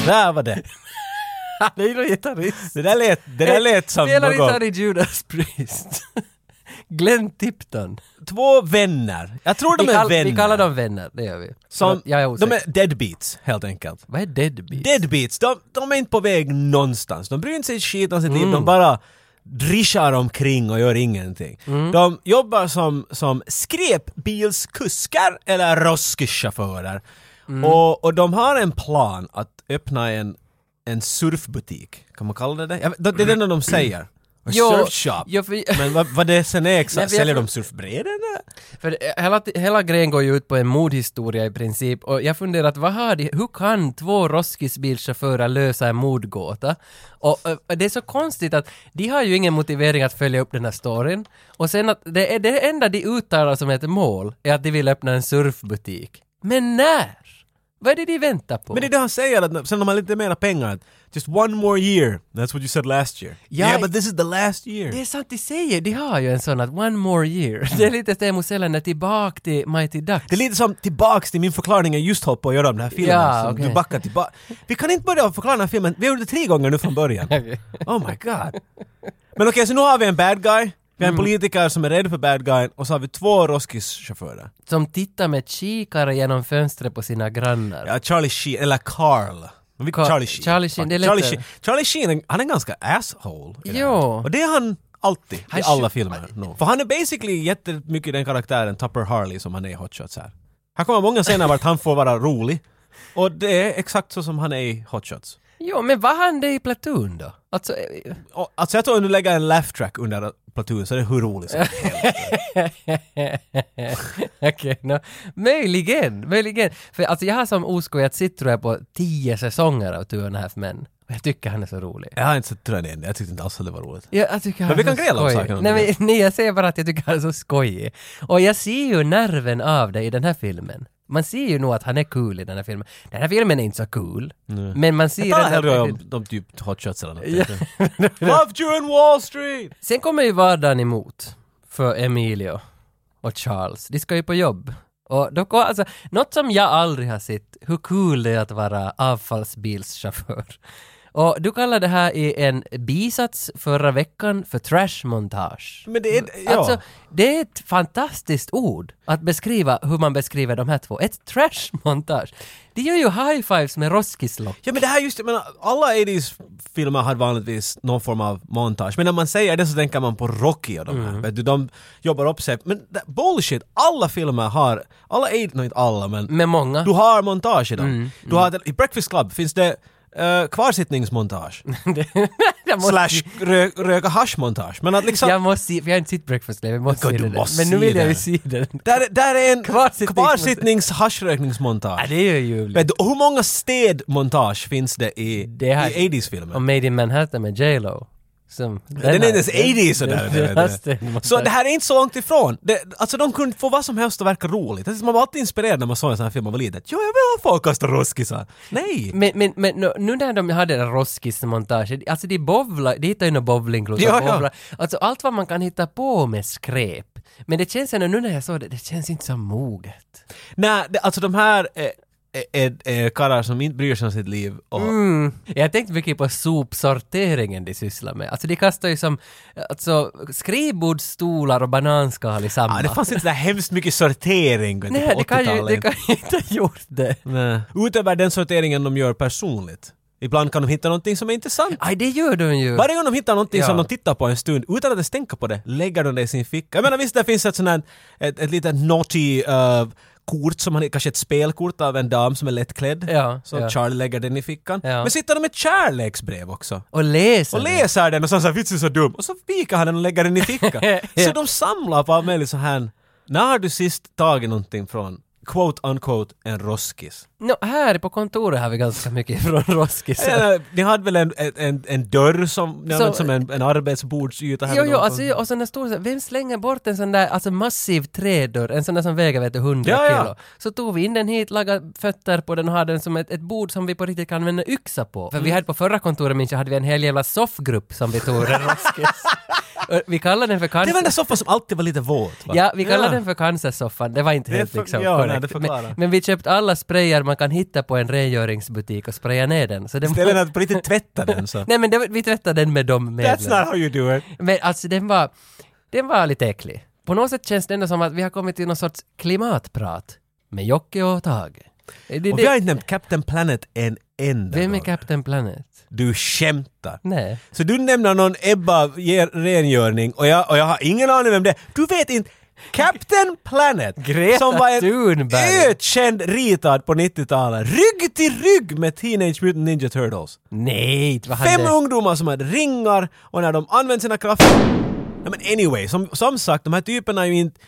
Där var det. han är ju någon gitarrist. Det där lät, det där lät som Spelar något... gitarr i Judas Priest. Glenn Tipton. Två vänner. Jag tror de vi, är kall- vänner. vi kallar dem vänner, det gör vi. Som, jag är de är deadbeats helt enkelt. Vad är deadbeat? Deadbeats, de, de är inte på väg någonstans. De bryr inte sig skit om sitt Mm. liv, de bara drischar omkring och gör ingenting. Mm. De jobbar som, som skräpbilskuskar eller roskischaufförer. Mm. Och, och de har en plan att öppna en, en surfbutik. Kan man kalla det det? Vet- Det är det enda de säger. A Jo, surfshop. jo, för- Men vad, vad det sen är exakt, säljer de surfbrädor? För hela, hela grejen går ju ut på en mordhistoria i princip och jag funderar att vad har de, hur kan två roskisbilschaufförer lösa en mordgåta? Och, och det är så konstigt att de har ju ingen motivering att följa upp den här storyn och sen att det, är, det enda de uttalar som ett mål är att de vill öppna en surfbutik. Men när? Vad är det de väntar på? Men det är det han säger, att sen de har lite mera pengar, just one more year, that's what you said last year. Ja, yeah, but this is the last year. Det är sant, de säger, de har ju en sån att one more year. Det är lite Teemu Selänne tillbaka till Mighty Ducks. Det är lite som tillbaks till min förklaring jag just höll på att göra om den här filmen. Ja, okej. Du backar tillbaka. Vi kan inte börja förklara den här filmen, vi har gjort det tre gånger nu från början. Oh my god. Men okej, så nu har vi en bad guy, vi har Mm. en politiker som är rädd för bad guy och så har vi två roskischaufförer. som tittar med kikare genom fönstret på sina grannar. Ja, Charlie Sheen, eller Carl. Men vi, Carl- Charlie Sheen. Charlie Sheen, det är Charlie. Sheen, Charlie Sheen, han är ganska asshole. Jo. Och det är han alltid i alla filmer. No. För han är basically jättemycket den karaktären Tupper Harley som han är i Hot Shots här. Här kommer många scener vart han får vara rolig. Och det är exakt så som han är i Hot Shots. Jo, men var han det i Platoon då? Alltså, eh, Och, alltså jag tror att du lägger en laugh track under Platoon så är det hur roligt som helst. okej, no. möjligen, möjligen. För alltså jag har som oskojat sitt tror jag på tio säsonger av Two and a Half Men. Jag tycker han är så rolig. Jag har inte sett tror jag det än. Jag tyckte inte alls att det var roligt. Ja, jag tycker han Men vi är kan så gräla om skojig. saken om nej, men, nej, jag säger bara att jag tycker han är så skojig. Och jag ser ju nerven av det i den här filmen. Man ser ju nog att han är cool i den här filmen. Den här filmen är inte så cool. Men man ser Jag talar hellre om de typ Hot Shots eller något. Loved you in Wall Street! Sen kommer ju vardagen emot för Emilio och Charles. De ska ju på jobb. Och då, alltså, något som jag aldrig har sett, hur cool det är att vara avfallsbilschaufför. Och du kallar det här i en bisats förra veckan för trashmontage. Men det är, ja. Alltså, det är ett fantastiskt ord att beskriva hur man beskriver de här två. Ett trashmontage. De gör ju high-fives med roskislock. Ja men det här just, menar, alla 80s filmer hade vanligtvis någon form av montage. Men när man säger det så tänker man på Rocky och de Mm. här. Vet du, de jobbar upp sig. Men bullshit, alla filmer har, alla 80, no, inte alla men Med många. du har montage i dem. Mm, Du har, I Breakfast Club finns det uh, kvarsittningsmontage. måste, Slash rö, röka haschmontage. Men att liksom... jag måste se, för jag har inte sett Breakfast Club, jag måste God, se det. måste Men nu vill jag ju den. se den. Där, där är en Kvarsittnings- kvarsittnings haschrökningsmontage. Ja, det är ju ljuvligt. Vet du, och hur många städmontage finns det i, Det här- i 80s-filmer? Och Made in Manhattan med J Lo. Som, Den är inte ens 80 sådär. den- det den måste- Så det här är inte så långt ifrån. Det, alltså de kunde få vad som helst att verka roligt. Alltså, Man var alltid inspirerad när man såg en sån här film man var liten. Jo, jag vill ha folk kasta roskisar. Nej! Men, men, men nu- när de hade den roskis-montaget, alltså de bowlar, de hittar ju några bowlingklot Ja, ja. Alltså allt vad man kan hitta på med skräp. Men det känns ändå, nu när jag såg det, det känns inte så moget. Nej, det, alltså de här är, är, är karlar som inte bryr sig om sitt liv. Och, Mm. Jag tänkte mycket på sopsorteringen de sysslar med. Alltså de kastar ju som, alltså skrivbordsstolar och bananskal i samma. Ja, det fanns inte så hemskt mycket sortering vet Nej, på det kan ju, 80-talet. det kan ju inte ha gjort det. Nej. Utöver den sorteringen de gör personligt. Ibland kan de hitta någonting som är intressant. Aj, det gör de ju. Varje gång de hittar någonting Ja. som de tittar på en stund utan att ens tänka på det, lägger de det i sin ficka. Jag menar visst, det finns ett sånt här, ett, ett litet naughty uh, kort som han, kanske ett spelkort av en dam som är lättklädd. Ja, så ja. Charlie lägger den i fickan. Ja. Men sitter de med ett kärleksbrev också? Och läser Och det. läser den och så säger vitsen så dum. Och så pikar han den och lägger den i fickan. Så de samlar på allt möjligt så här. När har du sist tagit någonting från quote unquote en roskis? Nå, här på kontoret har vi ganska mycket från roskis. Eller, Ni hade väl en, en, en dörr som, Så- som en, en arbetsbordsyta Jo, jo, alltså, och sådana stora, vem slänger bort en sån där alltså massiv trädörr, en sån där som väger vet du, 100 Ja, ja. kilo. Så tog vi in den hit, lagade fötter på den och hade den som ett, ett bord som vi på riktigt kan använda yxa på. För vi hade på förra kontoret minns jag hade vi en hel jävla soffgrupp som vi tog en roskis. Vi kallade den för Det var den där cancer... soffan som alltid var lite våt. Va? Ja, vi kallade den för cancersoffan, det var inte Det helt för- liksom ja, nej, korrekt. förklarar. men, men vi köpte alla sprayer man kan hitta på en rengöringsbutik och spraya ner den. Så den Istället för att på riktigt tvätta den så. Nej men det, var- vi tvättade den med de medlen. That's not how you do it. Men alltså den var, den var lite äcklig. På något sätt känns det ändå som att vi har kommit till någon sorts klimatprat med Jocke och Tage. Det, det, Och vi har inte nämnt Captain Planet en enda vem är gång. Captain Planet? Du skämtar. Nej. Så du nämner någon Ebba rengöring och jag, och jag har ingen aning vem det är. Du vet inte. Captain Planet! Greta som var en Thunberg. ökänd ritad på 90-talet. Rygg till rygg med Teenage Mutant Ninja Turtles. Nej, vad hade... Fem ungdomar som hade ringar och när de använde sina krafter Ja, men anyway, som, som sagt, de här typerna är ju inte...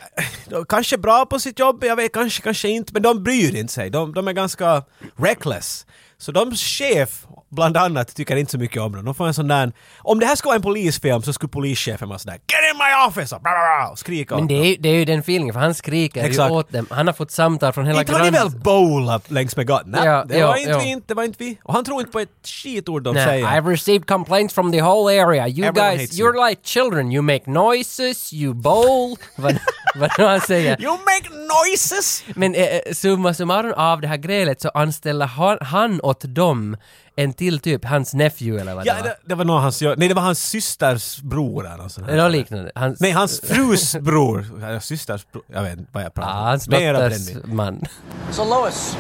De är kanske bra på sitt jobb, jag vet, kanske, kanske inte, men de bryr inte sig. De, de är ganska reckless. Så de chef, bland annat, tycker inte så mycket om dem. De får en sån där... Om det här skulle vara en polisfilm så skulle polischefen vara sådär “Get in my office!” och, bla, bla, bla, och skrika Men det är, ju- det är ju den feelingen, för han skriker Exakt. ju åt dem. Han har fått samtal från hela Inte har ni grann... väl bowlat längs med gatan? Nej, Ja, det ja, var inte ja. vi inte, det var inte vi. Och han tror inte på ett skitord de Nej, säger. I've received complaints from the whole area. You Everyone guys, hates you. you're like children. You make noises, you bowl. vad, vad nu han säger. You make noises! Men eh, eh, summa summarum av det här grälet så anställer han, han åt dem en till typ, hans nephew eller vad Ja, det var. det, det var nog hans, nej det var hans systers bror eller något sånt här. Något liknande. Hans, Nej, hans frus bror. Ja, systers bror. Jag vet inte vad jag ja, pratar om. hans Mera dotters man. So, Lois,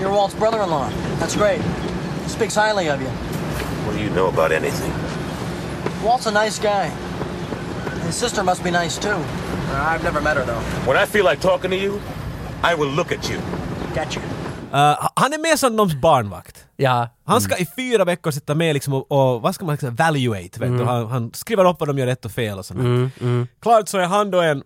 you're Walt's brother in law. That's great. He speaks highly of you. What do you know about anything? Walt's a nice guy. His sister must be nice too. Uh, I've never met her though. When I feel like talking to you, I will look at you. Gotcha. Uh, han är med som någons barnvakt. Ja. Han ska i fyra veckor sitta med liksom och, och vad ska man säga, evaluate, vet du. Han, han skriver upp vad de gör rätt och fel och sånt. Klart så är han då en,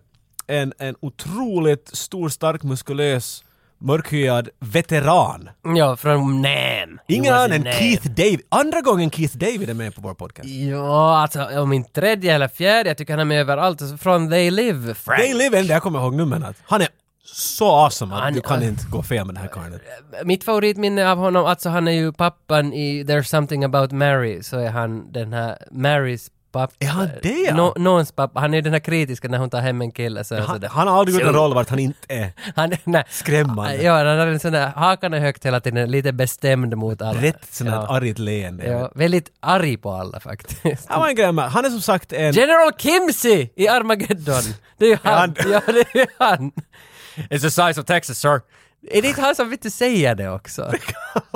en, en otroligt stor, stark, muskulös, mörkhyad veteran. Ja, från Nam. Ingen annan än. Keith David. Andra gången Keith David är med på vår podcast. Ja, alltså om min tredje eller fjärde, jag tycker han är med överallt. Från They Live, Frank. They Live, jag kommer ihåg numren. Han är så awesome att Han- du kan inte gå fel med den här karln. Mitt favoritminne av honom, alltså han är ju pappan i There's something about Mary, så är han den här Marys pappa. Är han det, ja? Nå, någons pappa. Han är den här kritiska när hon tar hem en kille. Så Han, sådär. han har aldrig gjort en roll vart han inte är. Han, nej. Skrämmande. Ja, han har en sån där, hakan är högt hela tiden, lite bestämd mot alla. Rätt sån här ja. argt leende. ja, väldigt arg på alla faktiskt. Han var en med, han är som sagt en... General Kimsey i Armageddon! Det är ju han? Ja, det är han. It's the size of Texas, sir. Är det inte han som du säga det också?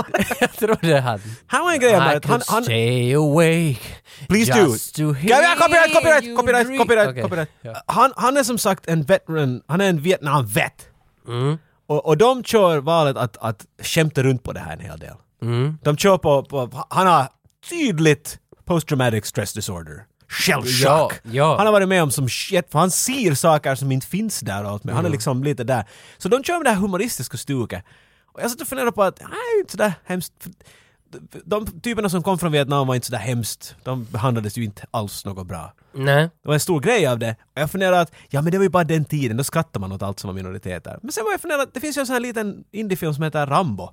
jag tror det är han. Han var en grej med att han... han stay awake Please just do. to Ja, hear copyright, copyright, copyright, dream. copyright, Okej, copyright. ja. Han, han är som sagt en veteran, han är en Vietnam-vet. Mm. Och, och de kör valet att, att skämta runt på det här en hel del. Mm. De kör på, på, han har tydligt post-traumatic stress disorder. Shellshock. Ja, ja. Han har varit med om som shit, för han ser saker som inte finns där och allt med. Han är Mm. liksom lite där. Så de kör med det här humoristiska stuket. Och jag satt och funderade på att, nej, inte sådär hemskt. De typerna som kom från Vietnam var inte så där hemskt. De behandlades ju inte alls något bra. Nej. Det var en stor grej av det. Och jag funderade att, ja men det var ju bara den tiden, då skrattar man åt allt som var minoriteter. Men sen var jag funderade att det finns ju en sån här liten indiefilm som heter Rambo.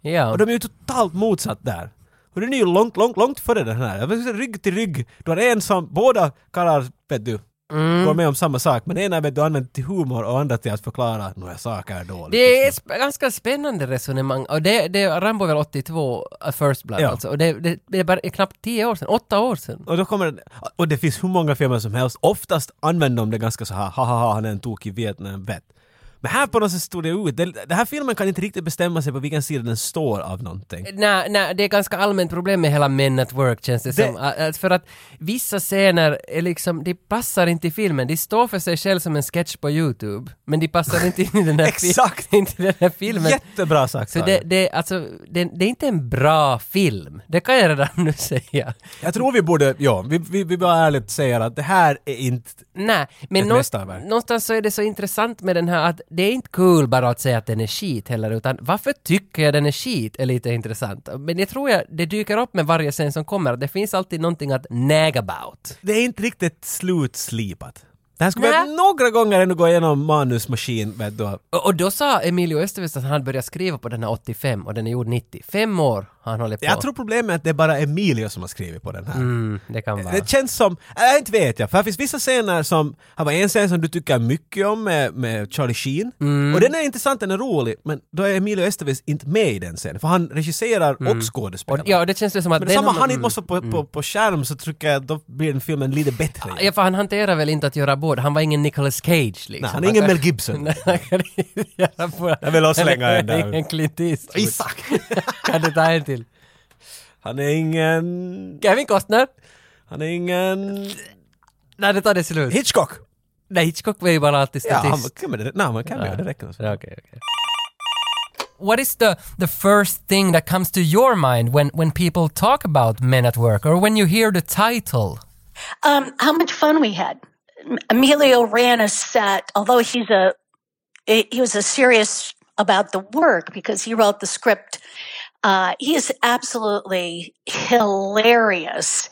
Ja. Och de är ju totalt motsatt där. Och den är ju långt, långt, långt före den här. Jag vill säga rygg till rygg. Du har en som, båda karlar, vet du, Mm. går med om samma sak. Men ena vet du använder till humor och andra till att förklara några saker dåligt. Det är sp- ganska spännande resonemang. Och det, det Rambo är väl 82, uh, First Blood Ja. alltså. Och det, det, det är bara knappt 10 år sedan, 8 år sedan. Och då kommer och det finns hur många filmer som helst. Oftast använder de det ganska så här, ha ha ha, han är en tokig Vietnam vet. Men här på något sätt stod det ut. Det, den här filmen kan inte riktigt bestämma sig på vilken sida den står av någonting. Nej, nej, det är ganska allmänt problem med hela Men at Work känns det, Det- som. Ä, För att vissa scener är liksom, de passar inte i filmen. De står för sig själv som en sketch på YouTube. Men de passar inte in i den här, fi- Exakt. inte i den här filmen. Jättebra sagt Så det, det, alltså, det, det är inte en bra film. Det kan jag redan nu säga. Jag tror vi borde, ja, vi, vi, vi bara ärligt säger att det här är inte Nej, men Ett någonstans, någonstans så är det så intressant med den här att det är inte kul bara att säga att den är skit heller, utan varför tycker jag den är skit är lite intressant. Men jag tror jag det dyker upp med varje scen som kommer, det finns alltid någonting att nag about. det är inte riktigt slutslipat. Det här skulle vi några gånger ändå gå igenom manusmaskin, vet du. Och, och då sa Emilio Estevez att han börjat skriva på den här 85 och den är gjord 90. Fem år han hållit på. Jag tror problemet är att det är bara Emilio som har skrivit på den här. Mm, det kan vara. Det känns som, äh, inte vet jag, för här finns vissa scener som, här var en scen som du tycker mycket om med, med Charlie Sheen. Mm. Och den är intressant, den är rolig, men då är Emilio Estevez inte med i den scenen, för han regisserar och skådespelar. Mm. Och, ja, det känns det som att men samma han inte måste på, på, på skärm så tycker jag då blir den filmen lite bättre. Ja, för han hanterar väl inte att göra båda. Han var ingen Nicolas Cage liksom. Nej, han är ingen Mel Gibson. Jag vill också slänga en där. Ingen Clint Eastwood. Isak! Kan du ta en till? Han är ingen... Kevin Costner? Han är ingen... Nej, det tar det slut. Hitchcock! Nej, Hitchcock var ju bara alltid Ja, han statist. kan det. Nej, man kan Ja. göra det räcker. Ja, Okej, okej. What is the, the first thing that comes to your mind when, when people talk about Men at Work or when you hear the title? Um, how much fun we had. Emilio ran a set, although he's a he was a serious about the work because he wrote the script. Uh, he is absolutely hilarious,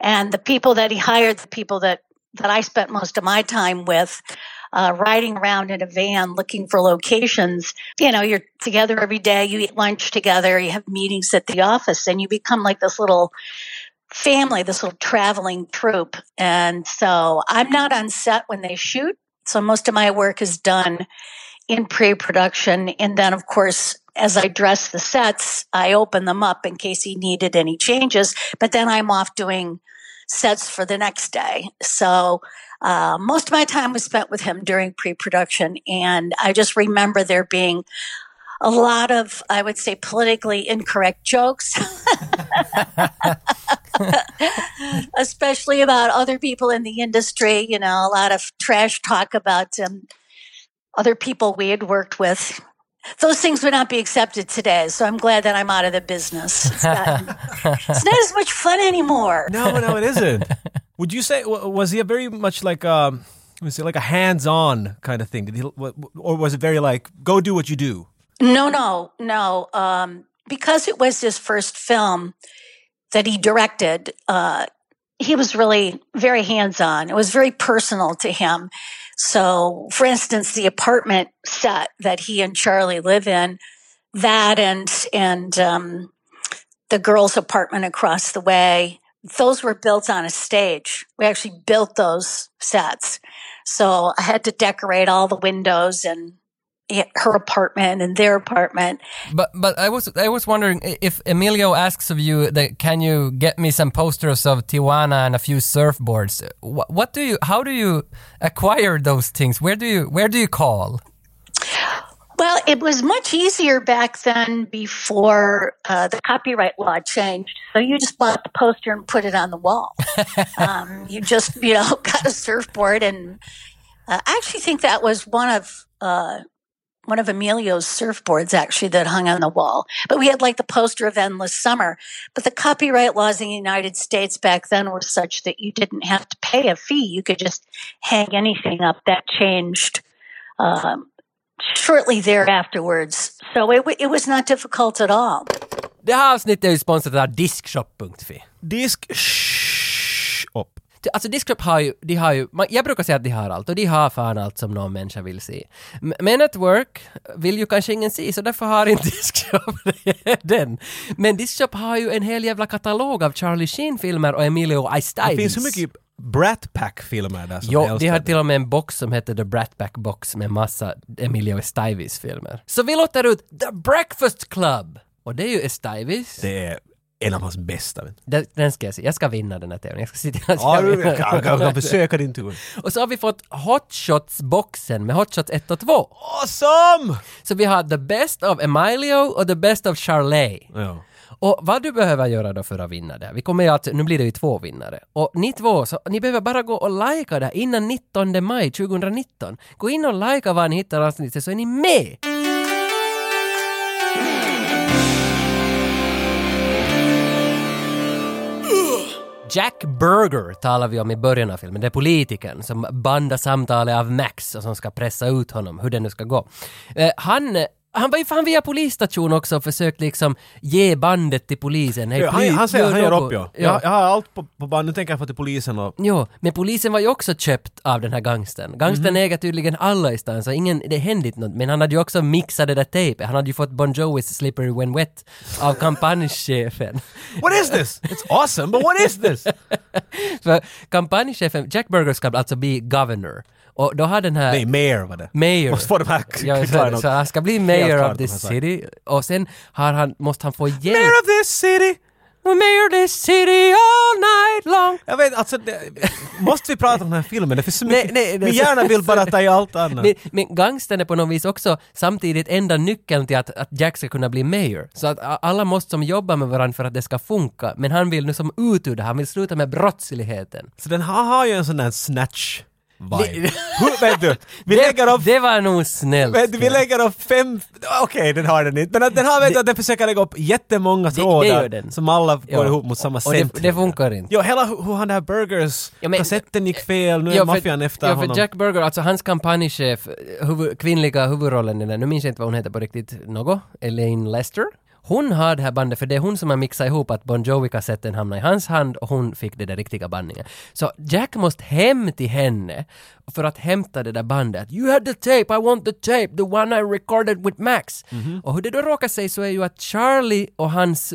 and the people that he hired, the people that that I spent most of my time with, uh, riding around in a van looking for locations. You know, you're together every day. You eat lunch together. You have meetings at the office, and you become like this little family, this little traveling troupe. And so I'm not on set when they shoot. So most of my work is done in pre production. And then, of course, as I dress the sets, I open them up in case he needed any changes. But then I'm off doing sets for the next day. So uh, most of my time was spent with him during pre production. And I just remember there being a lot of, I would say, politically incorrect jokes. especially about other people in the industry. You know, a lot of trash talk about um, other people we had worked with. Those things would not be accepted today, so I'm glad that I'm out of the business. It's not, it's not as much fun anymore. No, no, it isn't. Would you say was he a very much like um was it like a hands-on kind of thing? Did he, or was it very like go do what you do? No, no, no. Um, because it was his first film that he directed, uh, he was really very hands on. It was very personal to him. So, for instance, the apartment set that he and Charlie live in, that and and um, the girls' apartment across the way, those were built on a stage. We actually built those sets. So I had to decorate all the windows and her apartment and their apartment. But but I was I was wondering if Emilio asks of you that can you get me some posters of Tijuana and a few surfboards? What, what do you how do you acquire those things? Where do you where do you call? Well, it was much easier back then before uh, the copyright law changed. So you just bought the poster and put it on the wall. um, you just, you know, got a surfboard, and uh, I actually think that was one of uh, one of Emilio's surfboards actually that hung on the wall. But we had like the poster of Endless Summer. But the copyright laws in the United States back then were such that you didn't have to pay a fee; you could just hang anything up. That changed. Um, shortly there afterwards. So it, w- it was not difficult at all. Det här avsnittet är ju sponsrat av Diskshop.fi. Disk... Alltså Diskshop har ju, de har ju, jag brukar säga att de har allt och de har fan allt som någon människa vill se. Men at work vill ju kanske ingen se så därför har inte Diskshop den. Men Diskshop har ju en hel jävla katalog av Charlie Sheen-filmer och Emilio Estevez. Det finns hur mycket Brat Pack-filmer där som Jo, de har till och med en box som heter The Brat Pack Box med massa Emilio Estevez-filmer. Så vi låter ut The Breakfast Club! Och det är ju Estevez. Det är en av hans bästa. Den, den ska jag se. Jag ska vinna den här tävlingen. Jag ska se till att Ja, jag vinner. kan, kan, kan försöka din tur. Och så har vi fått Hot Shots-boxen med Hot Shots 1 och 2. Awesome! Så vi har the best of Emilio och the best of Charley. Ja. Och vad du behöver göra då för att vinna det, vi kommer ju att, nu blir det ju två vinnare. Och ni två, så ni behöver bara gå och likea det innan 19 maj 2019. Gå in och likea var ni hittar avsnittet så är ni med! Jack Berger talar vi om i början av filmen. Det är politikern som bandar samtalet av Max och som ska pressa ut honom, hur det nu ska gå. Eh, han, han var ju fan via polisstation också och försökt liksom ge bandet till polisen. Ja, han, han säger han gör upp ja. ja. Jag, jag har allt på, på band, nu tänker jag få till polisen och... Jo, men polisen var ju också köpt av den här gangstern. Gangstern Mhm. äger tydligen alla i stan, så ingen, det hände inte något. Men han hade ju också mixat det där tejpet. Han hade ju fått Bon Jovis Slippery When Wet av kampanjchefen. What is this? It's awesome, but what is this? För kampanjchefen, Jack Burger ska alltså bli governor. Och då har den här... Nej, mayor var det. Mayor. Måste få de här Ja, så, så han ska bli mayor of this city. Och sen har han, måste han få hjälp. Mayor of this city! mayor this city all night long. Jag vet, alltså det, måste vi prata om den här filmen? Det finns så mycket... Nej, nej, Min hjärna vill bara ta i allt annat. Men, men gangstern är på något vis också samtidigt enda nyckeln till att, att Jack ska kunna bli mayor. Så att alla måste som jobba med varandra för att det ska funka. Men han vill nu som ut ur det, han vill sluta med brottsligheten. Så den har, har ju en sån där snatch vibe. Hur, vet du, vi lägger upp... Det var nog snällt. Vet du, vi lägger upp fem... Okej, den har den inte. Men att den har, vet du, att den försöker lägga upp jättemånga trådar som alla går Ja. ihop mot samma Och det, det funkar inte. Jo, hela hu- hur han det här burgers, Ja, men- kassetten gick fel, nu är Ja, för- maffian efter ja, för honom. Jack Burger, alltså hans kampanjchef, huvud, kvinnliga huvudrollen i den, nu minns jag inte vad hon heter på riktigt, något, Elaine Lester. Hon har det här bandet för det är hon som har mixat ihop att Bon Jovi-kassetten hamnade i hans hand och hon fick det där riktiga bandningen. Så Jack måste hem till henne för att hämta det där bandet. You had the tape, I want the tape, the one I recorded with Max. Och hur det då råkar sig så är ju att Charlie och hans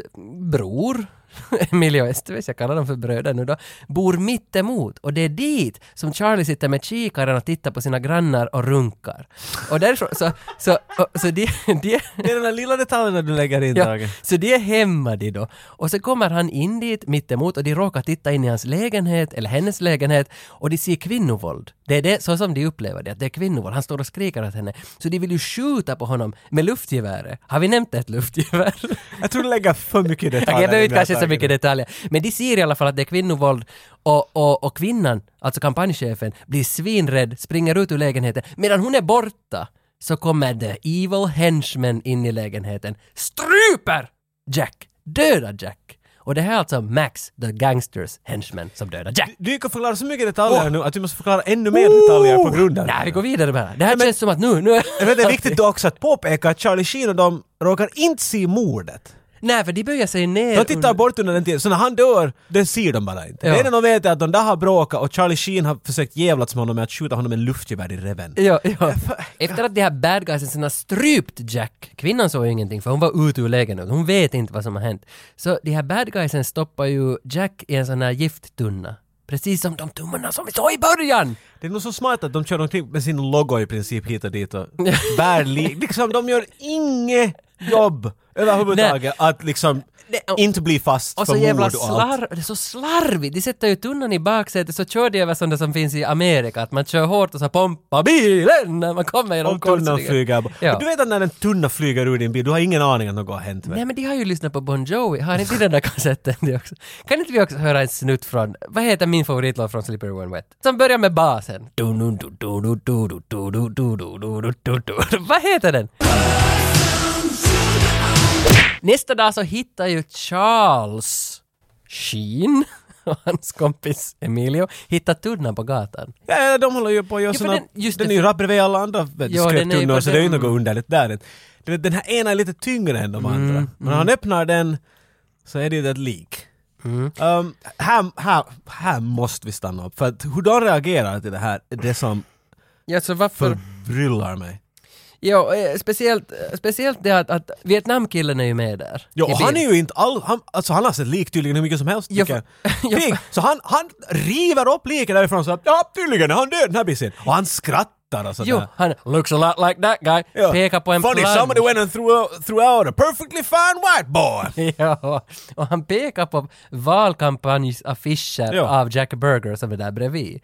bror Emilio Estevez, jag kallar dem för bröder nu då, bor mitt emot och det är dit som Charlie sitter med kikaren och tittar på sina grannar och runkar. Och därifrån, så, så, och, så de, de, Det är den där lilla detaljerna du lägger in, ja, så de är hemma de då. Och så kommer han in dit mitt emot och de råkar titta in i hans lägenhet, eller hennes lägenhet, och de ser kvinnovåld. Det är det, så som de upplever det, att det är kvinnovåld. Han står och skriker åt henne. Så de vill ju skjuta på honom med luftgeväret. Har vi nämnt ett luftgevär? Jag tror du lägger för mycket detaljer. Okej, jag behöver kanske så Tage. mycket detaljer. Men de ser i alla fall att det är kvinnovåld och, och, och kvinnan, alltså kampanjchefen, blir svinrädd, springer ut ur lägenheten. Medan hon är borta så kommer the evil henchman in i lägenheten, stryper Jack, dödar Jack. Och det här är alltså Max, the gangsters henchman, som dödar Jack. Du kan förklara så mycket detaljer nu att vi måste förklara ännu mer detaljer på grund av Nej, det. vi går vidare bara. Det här känns som att nu, nu... Jag vet, det är viktigt också att påpeka att Charlie Sheen och de råkar inte se mordet. Nej, för de böjer sig ner. De tittar bort under den tiden, så när han dör, det ser de bara inte. Ja. Det enda de vet är att de där har bråkat och Charlie Sheen har försökt jävlas med honom med att skjuta honom med en luftgevär i reven. Ja, ja. Efter att de här bad guysen sen har strypt Jack, kvinnan såg ju ingenting för hon var ute ur lägenheten, hon vet inte vad som har hänt. Så de här bad guysen stoppar ju Jack i en sån här gifttunna. Precis som de tummarna som vi såg i början! Det är nog så smart att de kör omkring med sin logo i princip hit och dit och bär li- Liksom de gör inget jobb överhuvudtaget att liksom Nej, och- inte bli fast Och för så jävla mord och allt. slarv, det är så slarvigt! De sätter ju tunnan i baksätet så kör de över sånt som finns i Amerika, att man kör hårt och så pompa bilen när man kommer genom Om tunnan korsningen. flyger. Ja. Du vet att när en tunna flyger ur din bil, du har ingen aning att något har hänt. Nej men de har ju lyssnat på Bon Jovi, har inte den där kassetten de också? Kan inte vi också höra en snutt från, vad heter min favoritlåt från Slippery When Wet? Som börjar med basen. Vad heter den? Nästa dag så hittar ju Charles Sheen och hans kompis Emilio hittat tunnan på gatan. Ja, de håller ju på att göra såna... den- just den det, är ju rakt bredvid alla andra skräptunnor så det är ju något underligt där. Du vet, den här ena är lite tyngre än de Mm, andra. Men när han öppnar den så är det ju ett lik. Mm. Um, här, här, här måste vi stanna upp. För att hur de reagerar till det här är det som Ja, så varför? förbryllar mig. Ja, eh, speciellt, eh, speciellt det att, att Vietnamkillen är ju med där. I och han är bild. ju inte all, han, alltså han har sett lik tydligen hur mycket som helst Ja, tycker jag. ja. Så han, han river upp liket därifrån så att ja tydligen är han död den här bissen. Och han skrattar och sådär. Jo, han looks a lot like that guy. Ja. Pekar på en Funny, plansch. somebody went and threw, out- threw out a perfectly fine white boy. Ja, och han pekar på valkampanjsaffischer Ja. av Jack Berger som är där bredvid.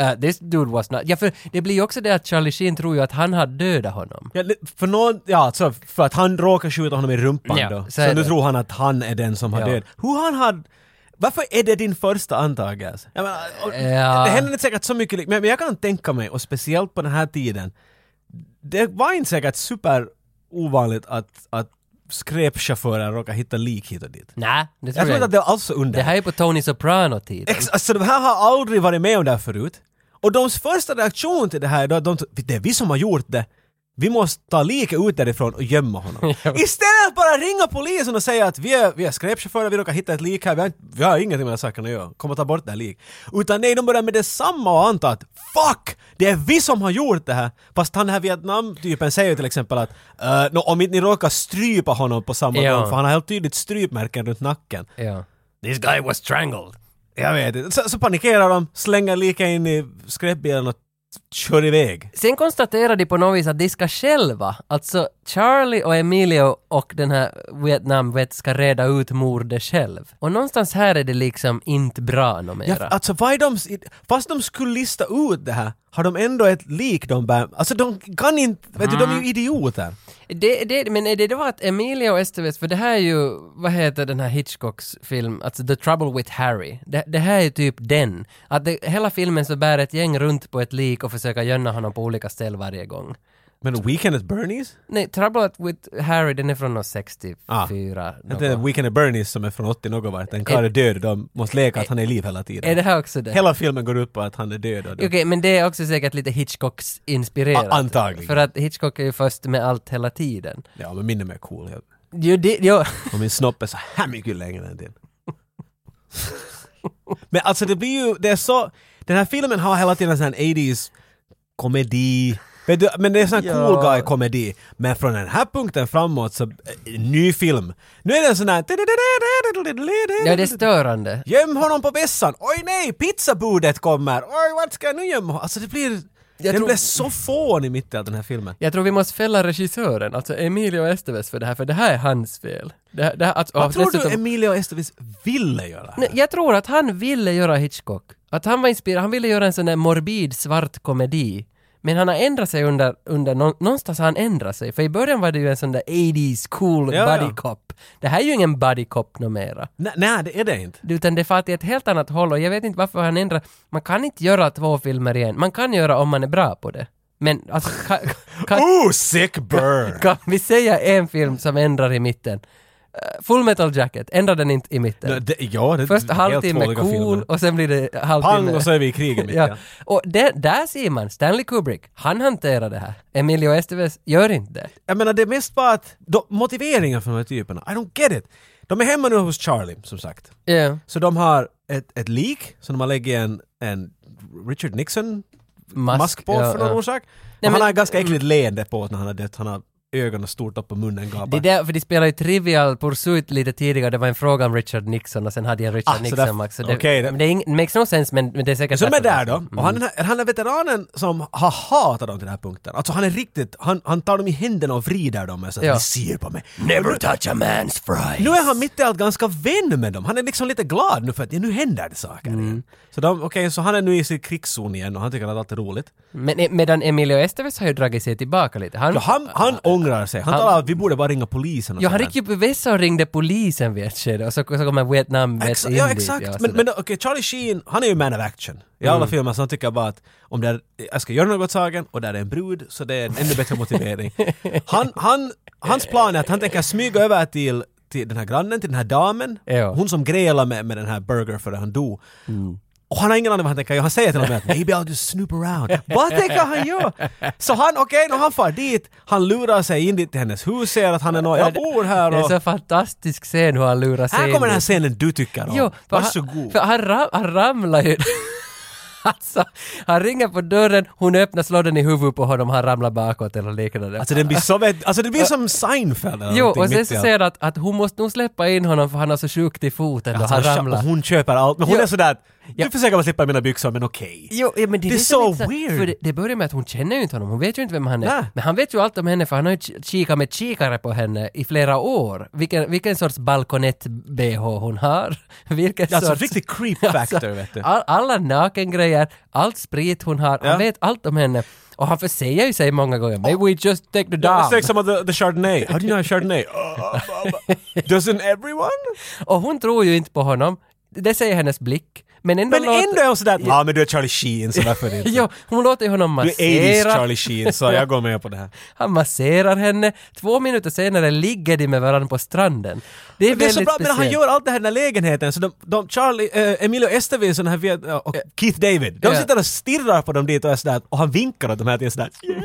Uh, this dude was not... Ja, för det blir ju också det att Charlie Sheen tror ju att han har dödat honom. Ja, för någon, ja alltså för att han råkar skjuta honom i rumpan Ja, då. så Så, nu tror han att han är den som har Ja. död. Hur han har... Varför är det din första antagelse? Jag menar, och- Ja. Det händer inte säkert så mycket, men jag kan tänka mig, och speciellt på den här tiden, det var inte säkert super ovanligt att, att skräpchaufförer råkar hitta lik hit och dit. Nej, det Jag tror tror jag inte att inte. det var alls så under. Det här är på Tony Soprano-tiden. Ex- alltså de här har aldrig varit med om det här förut. Och de första reaktion till det här är att de det är vi som har gjort det. Vi måste ta liket ut därifrån och gömma honom. Istället bara ringa polisen och säga att vi är, vi är skräpchaufförer, vi råkar hitta ett lik här, vi har, vi har ingenting med den här saken att göra. Kom och ta bort det här lik. Utan nej, de börjar med detsamma och anta att fuck! Det är vi som har gjort det här! Fast han den här Vietnam-typen säger ju till exempel att uh, no, om inte ni råkar strypa honom på samma Ja. gång, för han har helt tydligt strypmärken runt nacken. Ja. This guy was strangled. Jag vet inte. Så, så panikerar de, slänger lika in i skräpbilen och kör iväg. Sen konstaterar de på något vis att de ska själva, alltså Charlie och Emilio och den här Vietnam vet ska reda ut mordet själv. Och någonstans här är det liksom inte bra nå Ja, alltså vad är de, fast de skulle lista ut det här, har de ändå ett lik de bär. Alltså de kan inte, vet du, de är ju idioter. Det, det, men är det då att Emilia och Estevez, för det här är ju, vad heter den här Hitchcocks film, alltså The Trouble with Harry. Det, det här är typ den. Att det, hela filmen så bär ett gäng runt på ett lik och försöker gömma honom på olika ställen varje gång. Men Weekend at Bernie's? Nej, Trouble with Harry, den är från något 64. Ah. är Weekend at Bernie's som är från 80 något vart. En karl är död och de måste leka att han är i liv hela tiden. Är det här också det? Hela filmen går ut på att han är död. Okej, men det är också säkert lite Hitchcocks inspirerat. A- antagligen. För att Hitchcock är ju först med allt hela tiden. Ja, men min är mer cool. Jag- Jo, det, jo. Och min snopp är så här mycket längre än din. Men alltså det blir ju, det är så, den här filmen har hela tiden en sån här 80s komedi, Vet du, men det är sån här cool guy komedi. Men från den här punkten framåt så, eh, ny film. Nu är det en sån här... Ja, det är störande. Göm honom på vässan! Oj nej, pizzabudet kommer! Oj, vart ska jag nu gömma honom? Alltså det blir... Jag den tror- blir så fånig mitt i all den här filmen. Jag tror vi måste fälla regissören, alltså Emilio Estevez för det här, för det här är hans fel. Det, här- det, här- alltså, Vad tror dessutom- du Emilio Estevez ville göra? Nej, jag tror att han ville göra Hitchcock. Att han var inspirerad, han ville göra en sån där morbid svart komedi. Men han har ändrat sig under, under nå- någonstans har han ändrat sig. För i början var det ju en sån där 80s cool Ja, buddy ja. cop. Det här är ju ingen buddy cop nå mera. Nej, nej, det är det inte. Utan det far till ett helt annat håll och jag vet inte varför han ändrar. Man kan inte göra två filmer igen. Man kan göra om man är bra på det. Men alltså, kan, kan, Oh, sick burn! kan vi säga en film som ändrar i mitten? Full Metal Jacket, ändrar den inte i mitten? Nej, det, ja, det Först halvtimme cool filmer. och sen blir det halvtimme... Pang och så är vi i mitt i. ja. Och där, där ser man, Stanley Kubrick, han hanterar det här. Emilio Estevez gör inte det. Jag menar det är mest bara att de, motiveringen för de här typerna, I don't get it. De är hemma nu hos Charlie, som sagt. Ja. Så de har ett, ett lik som de har lägger en, en Richard Nixon Mask, mask, på ja, för någon ja. orsak. Nej, och han men- har ett ganska äckligt leende på när han har dött. Han har ögonen stort upp och munnen gapar. Det är där, för de spelade ju Trivial Pursuit lite tidigare, det var en fråga om Richard Nixon och sen hade jag en Richard Ah, så Nixon där- max. Så det, okej, det- men det, är ing, det makes no sense men, men det är säkert Så de är där då. Och han är, den här- han är veteranen som har hatat dem till den här punkten. Alltså han är riktigt, han, han tar dem i händerna och vrider dem och så Ja. ja. ser på mig. Never touch a man's fries. Nu är han mitt i allt ganska vän med dem. Han är liksom lite glad nu för att ja, nu händer det saker Mm. igen. Så de, okej, så han är nu i sin krigszon igen och han tycker att allt är roligt. Men, eh, medan Emilio Estevez har ju dragit sig tillbaka lite. Han, Ja, han, han ångrar sig. Han, Han- talar att vi borde bara ringa polisen och Ja, han gick ju på vässa och ringde polisen vid ett skede och så, så kommer Vietnam Exa- in ja dit, exakt, ja, men, men okej, Charlie Sheen, han är ju man of action. I alla Mm. filmer så han tycker bara att om det är, jag ska göra något saken och där är en brud så det är en ännu bättre motivering. Han, han, hans plan är att han tänker smyga över till, till den här grannen, till den här damen. Ja. Hon som grälade med, med den här burger före han dog. Och han har ingen aning vad han tänker göra. Han säger till honom att ”Maybe I'll just snoop around”. vad tänker han göra? Så han, okej, okay, han far dit, han lurar sig in dit till hennes hus, ser att han är nå, jag bor här Det är och... så fantastisk scen hur han lurar sig Här kommer den här in. scenen du tycker om. Jo, för han, Varsågod. för han, ram, han ramlar ju... alltså, han ringer på dörren, hon öppnar, slår den i huvudet på honom, han ramlar bakåt eller liknande. Alltså den blir så, vet- alltså det blir som Seinfeld eller Jo, och sen så säger att, att hon måste nog släppa in honom för han har så sjukt i foten Alltså, han han ramlar. och hon köper allt, men hon Jo. är sådär Ja. du försöker bara slippa mina byxor men okej. Jo, ja, men det, är Det är så inte weird. För det, det börjar med att hon känner ju inte honom, hon vet ju inte vem han är. Nej. Men han vet ju allt om henne för han har ju kikat med kikare på henne i flera år. Vilken, vilken sorts balkonett-bh hon har. Vilken Alltså sorts... riktig creep factor vet du. All, alla nakengrejer, allt sprit hon har, Ja. han vet allt om henne. Och han försäger ju sig många gånger, maybe we just take the Ja. It's like some of the, the Chardonnay. How do you know Chardonnay? Uh, Doesn't everyone? Och hon tror ju inte på honom. Det säger hennes blick. Men ändå Men låter- ändå är hon sådär, ja men du är Charlie Sheen så det inte. Jo, hon låter ju honom Du är 80s massera. Charlie Sheen så jag går med på det här. Han masserar henne. Två minuter senare ligger de med varandra på stranden. Det är Det är väldigt så bra, men han speciellt. gör allt det här i den här lägenheten så de, de Charlie, eh, Emilio Estevez och, den här, och Keith David, de Ja. sitter och stirrar på dem dit och är sådär, och han vinkar åt dem här till sådär yeah.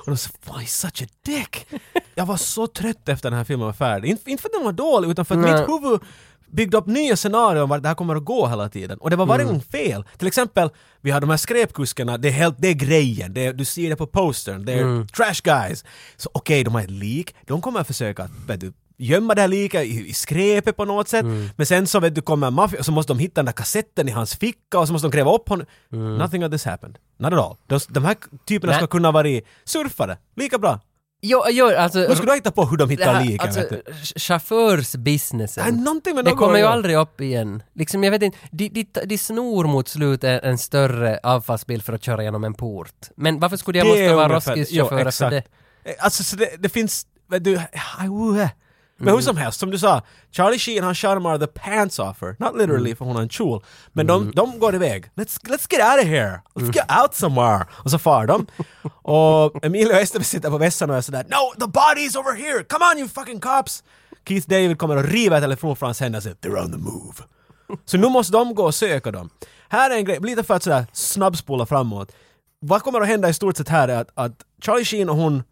Och de säger “Why such a dick”. Jag var så trött efter den här filmen var färdig. Inte, inte för att den var dålig utan för att Nej. mitt huvud byggde upp nya scenarion om vart det här kommer att gå hela tiden. Och det var varje Mm. gång fel. Till exempel, vi har de här skräpkuskarna, det är, helt, det är grejen, det är, du ser det på postern, det är Mm. trash guys. Så okej, de har ett lik, de kommer att försöka att, vet du, gömma det här liket i, i skräpet på något sätt. Mm. Men sen så vet du kommer maffia, så måste de hitta den där kassetten i hans ficka och så måste de gräva upp honom. Nothing of this happened. Not at all. De, de här typerna Mm. Nej. ska kunna vara surfare, lika bra. Jo, jo, alltså... Nu ska du hitta på hur de hittar liken, alltså, chaufförsbusinessen. Med Det kommer ju aldrig upp igen. Liksom, jag vet inte, de, de, de snor mot slutet en större avfallsbil för att köra genom en port. Men varför skulle jag Det måste vara Roskildeschaufförer jo, för det? Eh, Alltså så det, det finns, du. Men Mm. hur som helst, som du sa, Charlie Sheen han charmar the pants off her. Not literally Mm. för hon har en kjol. Men de, de går iväg. Let's, let's get out of here! Let's Mm. get out somewhere! Och så far de. och Emilio Estevez sitter på vässan och är sådär No, the body is over here! Come on you fucking cops! Keith David kommer och river telefonen från hans händer och säger They're on the move. Så nu måste de gå och söka dem. Här är en grej, lite för att sådär snabbspola framåt. Vad kommer att hända i stort sett här är att, att Charlie Sheen och hon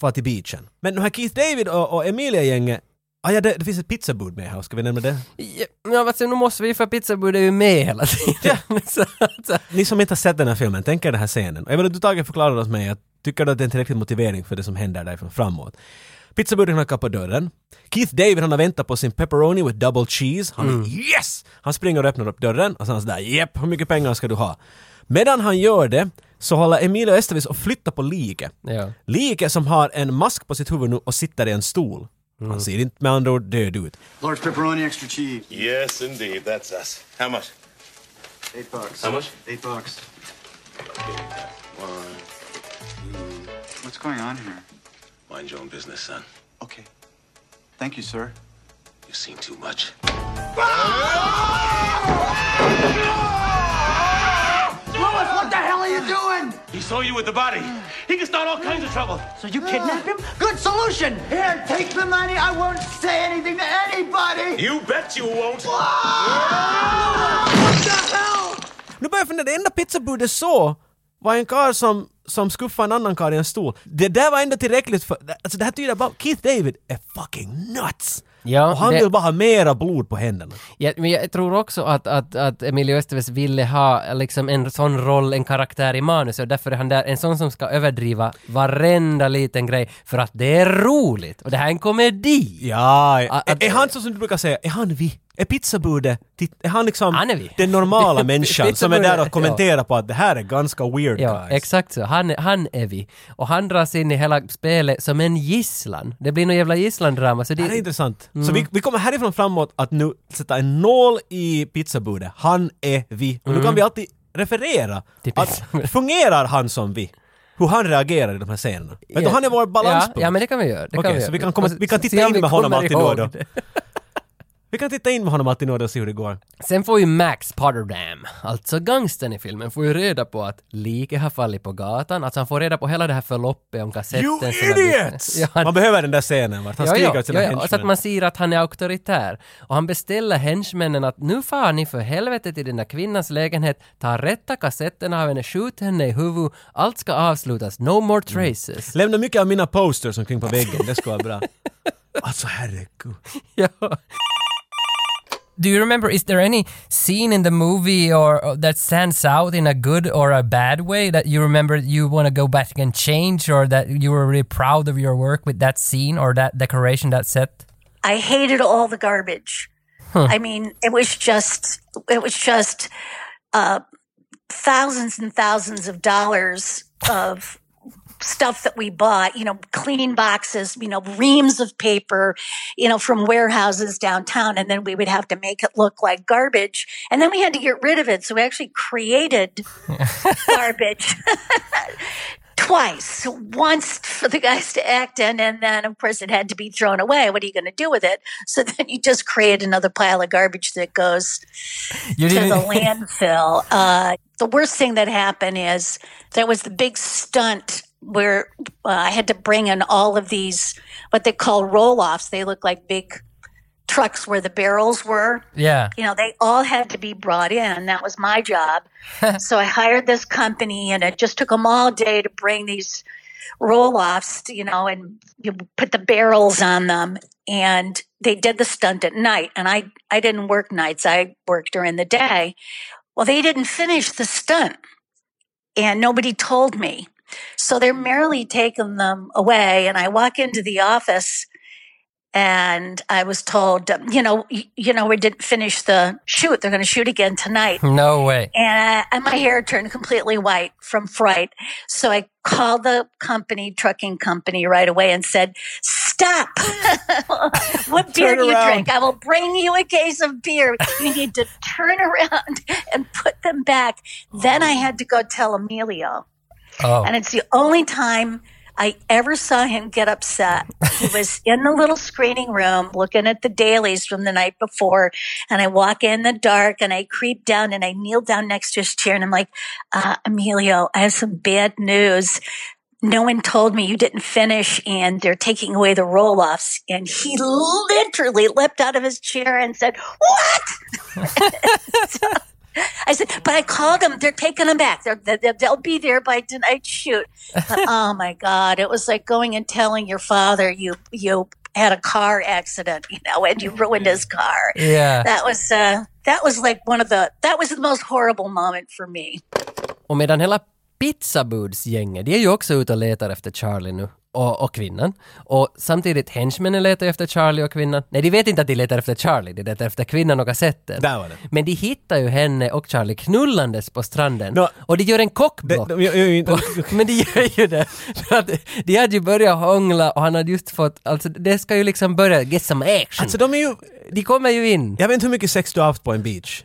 far till beachen. Men de här Keith David och, och Emilia-gänget, ah, ja, det, det finns ett pizzabud med här, ska vi nämna det? Ja, men alltså, nu måste vi för pizzabudet är ju med hela tiden. så, så, Ni som inte har sett den här filmen, tänk er den här scenen. Jag vill att du Tage förklarar åt mig, att tycker du att det är en tillräcklig motivering för det som händer därifrån framåt? Pizzabuden knackar på dörren. Keith David han har väntat på sin pepperoni with double cheese. Han är yes! Han springer och öppnar upp dörren och han sådär jepp, hur mycket pengar ska du ha? Medan han gör det så håller Emilio Estevez och flyttar på liket. ja. Liket som har en mask på sitt huvud nu och sitter i en stol. Han ser inte med andra ord död ut. Large pepperoni, extra cheese. Yes, indeed. That's us. How much? Eight bucks. How much? Eight bucks. One. What's going on here? Mind your own business, son. Okay. Thank you, sir. You've seen too much. Louis, what the hell are you doing? He saw you with the body. He can start all kinds of trouble. So you kidnapped him? Good solution. Here, take the money. I won't say anything to anybody. You bet you won't. What the hell? Nu börjar jag fundera, det enda pizzabudet så var en karl som, som skuffade en annan karl i en stol. Det där var ändå tillräckligt för... Alltså det här tyder bara Keith David är fucking nuts! Ja, och han det- vill bara ha mera blod på händerna. Ja, men jag tror också att, att, att Emilio Estevez ville ha liksom en sån roll, en karaktär i manus och därför är han där en sån som ska överdriva varenda liten grej för att det är roligt och det här är en komedi. Ja, Att- är, är han så som du brukar säga, är han vi? Är pizzabudet, är han liksom Han är den normala människan som är där och kommenterar på att det här är ganska weird Ja, guys? exakt så. Han, han är vi. Och han dras in i hela spelet som en gisslan. Det blir någon jävla gisslandrama. Så Det här är det, intressant. Mm. Så vi, vi kommer härifrån framåt att nu sätta en nål i pizzabudet. Han är vi. Och nu kan vi alltid referera. Mm. Att, fungerar han som vi? Hur han reagerar i de här scenerna. Vet du, han är vår balanspunkt. Ja, ja, men det kan vi göra. Det Okej, kan vi så göra. vi kan komma- vi kan titta in med honom alltid då och då. Vi kan titta in med honom alltid nåd och se hur det går. Sen får ju Max Potterdam, alltså gangstern i filmen, får ju reda på att liket har fallit på gatan. Alltså han får reda på hela det här förloppet om kassetten. You idiots! Ja, han, Man behöver den där scenen vart han Ja, skriker åt sina ja, ja, så att man ser att han är auktoritär. Och han beställer henchmännen att nu far ni för helvete till den där kvinnans lägenhet, ta rätta kassetterna av henne, skjut henne i huvudet, allt ska avslutas, no more traces. Lämna mycket av mina posters omkring på väggen, det skulle vara bra. Alltså herregud. ja. Do you remember, is there any scene in the movie or, or that stands out in a good or a bad way that you remember you want to go back and change or that you were really proud of your work with that scene or that decoration, that set? I hated all the garbage. I mean, it was just, it was just uh, thousands and thousands of dollars of stuff that we bought, you know, clean boxes, you know, reams of paper, you know, from warehouses downtown. And then we would have to make it look like garbage. And then we had to get rid of it. So we actually created garbage. Twice, once for the guys to act in, and then of course it had to be thrown away. What are you going to do with it? So then you just create another pile of garbage that goes You to the landfill. Uh, the worst thing that happened is there was the big stunt where uh, I had to bring in all of these what they call roll offs. They look like big trucks where the barrels were. Yeah. You know, they all had to be brought in. That was my job. so I hired this company, and it just took them all day to bring these roll offs, you know, and you put the barrels on them. And they did the stunt at night. And I, I didn't work nights, I worked during the day. Well, they didn't finish the stunt, and nobody told me. So they're merrily taking them away. And I walk into the office and I was told, um, you know, you know, we didn't finish the shoot. They're going to shoot again tonight. No way. And, and my hair turned completely white from fright. So I called the company, trucking company right away and said, stop. what beer Turn do you around. drink? I will bring you a case of beer. You need to turn around and put them back. Then I had to go tell Emilio. Oh. And it's the only time I ever saw him get upset. He was in the little screening room looking at the dailies from the night before. And I walk in the dark and I creep down and I kneel down next to his chair and I'm like, uh, Emilio, I have some bad news. No one told me you didn't finish and they're taking away the roll offs. And he literally leapt out of his chair and said, What? I said, but I called them. They're taking them back. They they'll be there by tonight's shoot. But, oh my God. It was like going and telling your father you, you had a car accident, you know, and you ruined his car. Yeah. That was, uh, that was like one of the, that was the most horrible moment for me. Och medan hela pizzabudsgänget, de är ju också ute och letar efter Charlie nu. Och, och kvinnan. Och samtidigt henchmännen letar efter Charlie och kvinnan. Nej, de vet inte att de letar efter Charlie, de letar efter kvinnan och kassetten. Där var det. Men de hittar ju henne och Charlie knullandes på stranden. Nå- och de gör en kockblock. de, jag, jag, jag, Men de gör ju det. De hade ju börjat hångla och han hade just fått, alltså det ska ju liksom börja get some action. alltså de är ju... de kommer ju in. Jag vet inte hur mycket sex du har haft på en beach.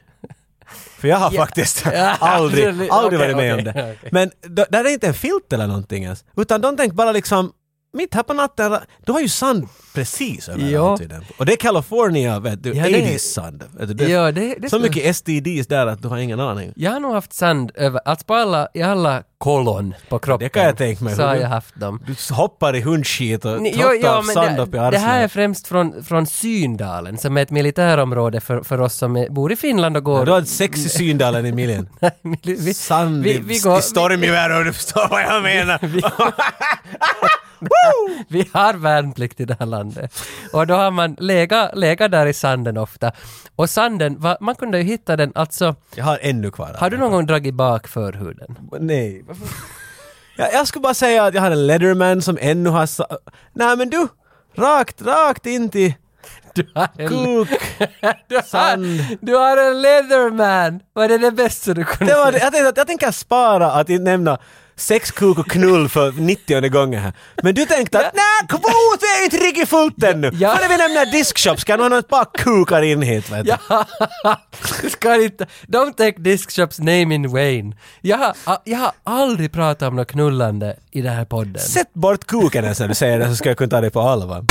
För jag har Ja. faktiskt aldrig, aldrig Okej, varit med okej, om det. okej. Men d- där är inte en filt eller någonting ens. Utan de tänkte bara liksom, mitt här på natten, du har ju sand precis överallt Ja. i den. Och det är California, vet du, Ja, det är- 80s sand. Vet du, det, Ja, det- det så mycket STDs där att du har ingen aning. Jag har nog haft sand över, alltså på alla, i alla kolon på kroppen. Det kan jag tänka mig. Så har jag haft dem. Du hoppar i hundskit och Ni- trottar av sand det, upp i det här är arslet. främst från, från Syndalen som är ett militärområde för, för oss som är, bor i Finland och går... Du har ett sex i Syndalen i vi, Sand vi, vi, går, i stormgevär om du förstår vad jag menar. vi har värnplikt i det här landet. Och då har man legat lega där i sanden ofta. Och sanden, va, man kunde ju hitta den, alltså... Jag har ännu kvar. Har du någon gång dragit bak förhuden? Nej. Jag, jag skulle bara säga att jag har en Leatherman som ännu har... Sa- Nej men du! Rakt, rakt in till Du har en, kuk. du har, du har en leatherman! Var det det bästa du kunde Det var, det- jag, tänkte, att jag tänker spara att inte nämna sex, kuk och knull för 90 gången här. Men du tänkte att nej, kvot är inte riktigt fullt ännu. Ja. Före vi nämner diskshop ska nog ha ett par kukar in hit vet du. Ja, du ska inte... Don't take Discshops name in vain. Jag har, jag har aldrig pratat om något knullande i den här podden. Sätt bort kuken ens när du säger det så ska jag kunna ta dig på allvar.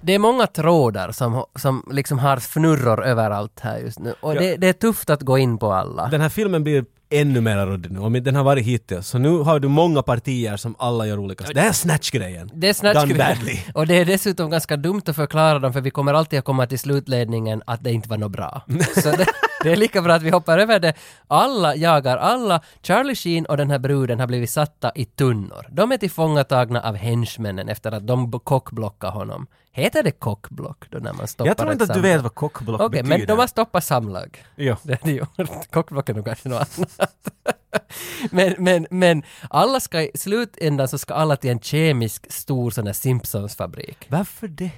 Det är många trådar som, som liksom har fnurror överallt här just nu. Och Ja. det, det är tufft att gå in på alla. Den här filmen blir ännu mer roddig nu, om den har varit hittills. Så nu har du många partier som alla gör olika. Det här är Snatch-grejen. Det är snatch Done badly. Och det är dessutom ganska dumt att förklara dem för vi kommer alltid att komma till slutledningen att det inte var något bra. Så det, det är lika bra att vi hoppar över det. Alla jagar alla. Charlie Sheen och den här bruden har blivit satta i tunnor. De är tillfångatagna av henchmännen efter att de kockblockar honom. Heter det kockblock då när man stoppar Jag tror inte att du vet vad kockblock Okej, betyder. men de har stoppat samlag. Ja. Det har de gjort. Kockblock är nog kanske något annat. men, men, men alla ska i slutändan så ska alla till en kemisk stor sån där Simpsons-fabrik. Varför det?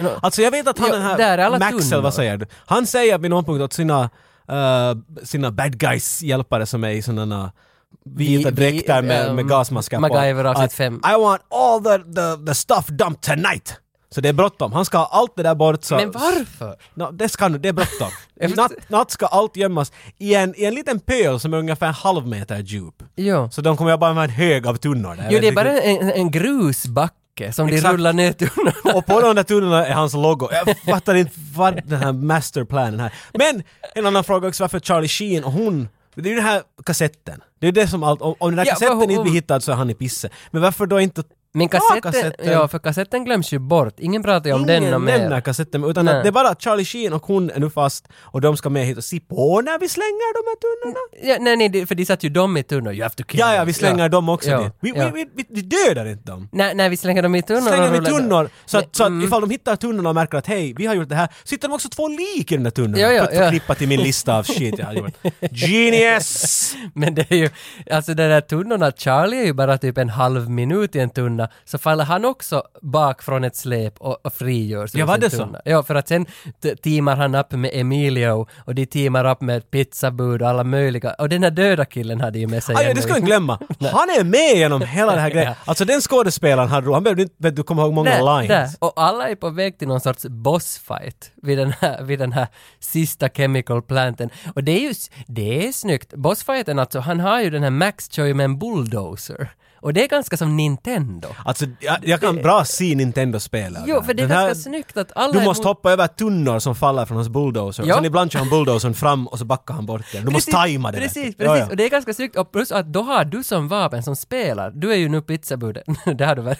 Nå, Alltså jag vet att han Ja, den här Maxwell, tunnor. vad säger du? Han säger vid någon punkt åt sina, eh, sina bad guys hjälpare som är i sådana vita Vi- dräkter vi, med, ehm, med gasmasker MacGyver på. avsnitt att, fem. I want all the, the, the stuff dumped tonight! Så det är bråttom. Han ska ha allt det där bort så... men varför? No, det ska nu, det är bråttom. Natt, natt ska allt gömmas i en, i en liten pöl som är ungefär en halv meter djup. Jo. Så de kommer ju bara med en hög av tunnor där. Jo, det är bara en, en grusbacke som de Exakt. rullar ner tunnorna. Och på de där tunnorna är hans logo. Jag fattar inte vad den här masterplanen här. Men en annan fråga också varför Charlie Sheen och hon det är ju den här kassetten. Det är det som allt, om, om den här Ja, kassetten hon- inte blir hittad så är han i pisse. Men varför då inte Men kassetten, ja för kassetten glöms ju bort. Ingen pratar ju om den Ingen och nämner mer. kassetten, utan Nej. att det är bara Charlie Sheen och hon är nu fast och de ska med hit och se på när vi slänger de här tunnorna. Ja, nej, nej, för de satt ju dem i tunnor. You have to kill Ja, ja, vi slänger dem också Ja, dit. Vi, ja. vi, vi, vi dödar inte dem. Nej, nej, vi slänger dem i tunnor Slänger och vi rullar- tunnor så att, så att Mm. ifall de hittar tunnorna och märker att hej, vi har gjort det här, sitter de också två lik i den där tunnorna. Ja, ja, ja. klippa till min lista av shit jag har gjort. Genius! Men det är ju, alltså de där tunnorna, Charlie är ju bara typ en halv minut i en tunna, så faller han också bak från ett släp och, och frigörs Ja, var det så? tunna. Ja, för att sen teamar han upp med Emilio och de teamar upp med ett pizzabud och alla möjliga, och den här döda killen hade ju med sig Ah, ja, det ska inte glömma. Han är med genom hela den här grejen. Ja. Alltså den skådespelaren hade han behövde inte, du, komma ihåg många Där, lines. där. Och alla är på väg till någon sorts bossfight vid den här, vid den här sista chemical planten. Och det är ju, det är snyggt. Bossfighten alltså, han har ju den här Max kör ju med en bulldozer. Och det är ganska som Nintendo. Alltså, jag, jag kan bra se Nintendo-spel. Jo, för det är Den här- ganska snyggt att alla Du måste mot- hoppa över tunnor som faller från hans bulldozer. Ja. Sen ibland kör han bulldozern fram och så backar han bort den. Du måste tajma det. Precis, precis. Ja, ja. Och det är ganska snyggt. Och plus att då har du som vapen som spelar, du är ju nu pizzabuden. det har du varit.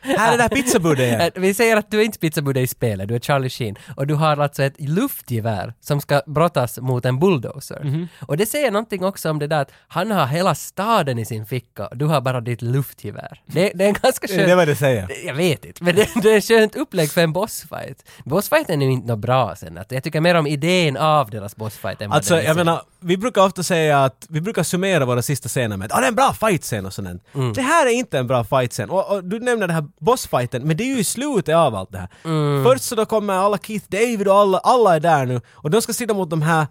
Här är det. Äh, Vi säger att du är inte pizzabudde i spelet, du är Charlie Sheen. Och du har alltså ett luftgevär som ska brottas mot en bulldozer. Mhm. Och det säger någonting också om det där att han har hela staden i sin ficka och du har bara ditt luftgevär. Det, det är en ganska Det är skön... det vad det säger. Jag vet inte, men det, det är ett skönt upplägg för en bossfight. Bossfighten är ju inte något bra sen. Att jag tycker mer om idén av deras bossfight än vad Alltså är jag menar, vi brukar ofta säga att vi brukar summera våra sista scener med att ah, det är en bra fight-scen och sånt. Mm. Det här är inte en bra fight-scen. Och, och du nämner den här bossfighten, men det är ju i slutet av allt det här. Mm. Först så då kommer alla Keith David och alla, alla är där nu och de ska sitta mot de här eh,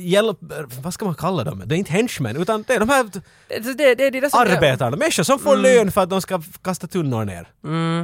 hjälp... Vad ska man kalla dem? Det är inte henchmen, utan det är de här Det, det, det är deras... arbetarna, människor som får lön för att de ska kasta tunnor ner.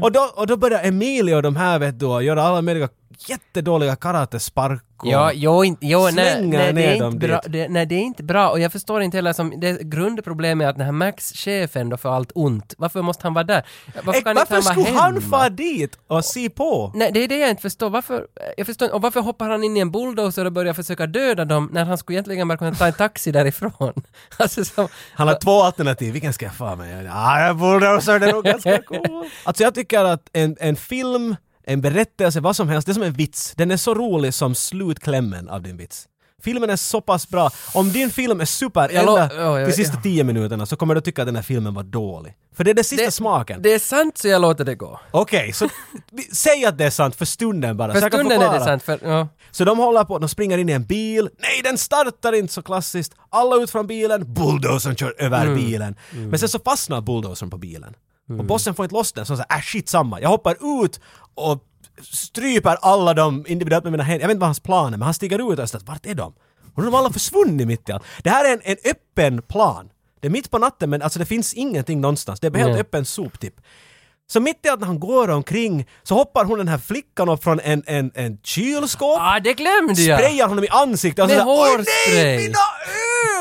Och, då, och då börjar Emilio och de här vet du göra alla möjliga jättedåliga karatespark och... Ja, jo, inte, jo nej, nej, det är inte bra, det, nej, det är inte bra och jag förstår inte heller som, det grundproblemet är att den här Max-chefen då för allt ont, varför måste han vara där? Varför kan varför han vara skulle han hemma? fara dit och se på? Nej, det är det jag inte förstår. Varför, jag förstår Och varför hoppar han in i en bulldozer och börjar försöka döda dem när han skulle egentligen bara kunna ta en taxi därifrån? Alltså som... Han har två alternativ, vilken ska jag fara med? Ja, bulldozer, det är nog ganska cool. Alltså jag tycker att en, en film, en berättelse, vad som helst, det är som en vits. Den är så rolig som slutklämmen av din vits. Filmen är så pass bra. Om din film är super ända ja, till sista tio minuterna så kommer du tycka att den här filmen var dålig. För det är den sista Det- smaken. Det är sant så jag låter det gå. Okej, så vi, säg att det är sant för stunden bara. För så stunden är det sant, för... Ja. Så de håller på, de springer in i en bil. Nej, den startar inte så klassiskt. Alla ut från bilen, bulldozern kör över Mm. bilen. Men sen så fastnar bulldozern på bilen. Och bossen får inte loss den, så han säger äh shit samma. Jag hoppar ut och stryper alla dem individuellt med mina händer. Jag vet inte vad hans plan är, men han stiger ut och säger vart är de? Och de har alla försvunnit mitt i allt. Det här är en, en öppen plan. Det är mitt på natten men alltså det finns ingenting någonstans. Det är helt Nej. öppen soptipp. Så mitt i allt när han går omkring så hoppar hon den här flickan upp från en, en, en kylskåp Ah, det glömde jag! sprayar honom i ansiktet och Med så Oj hårspray." nej, mina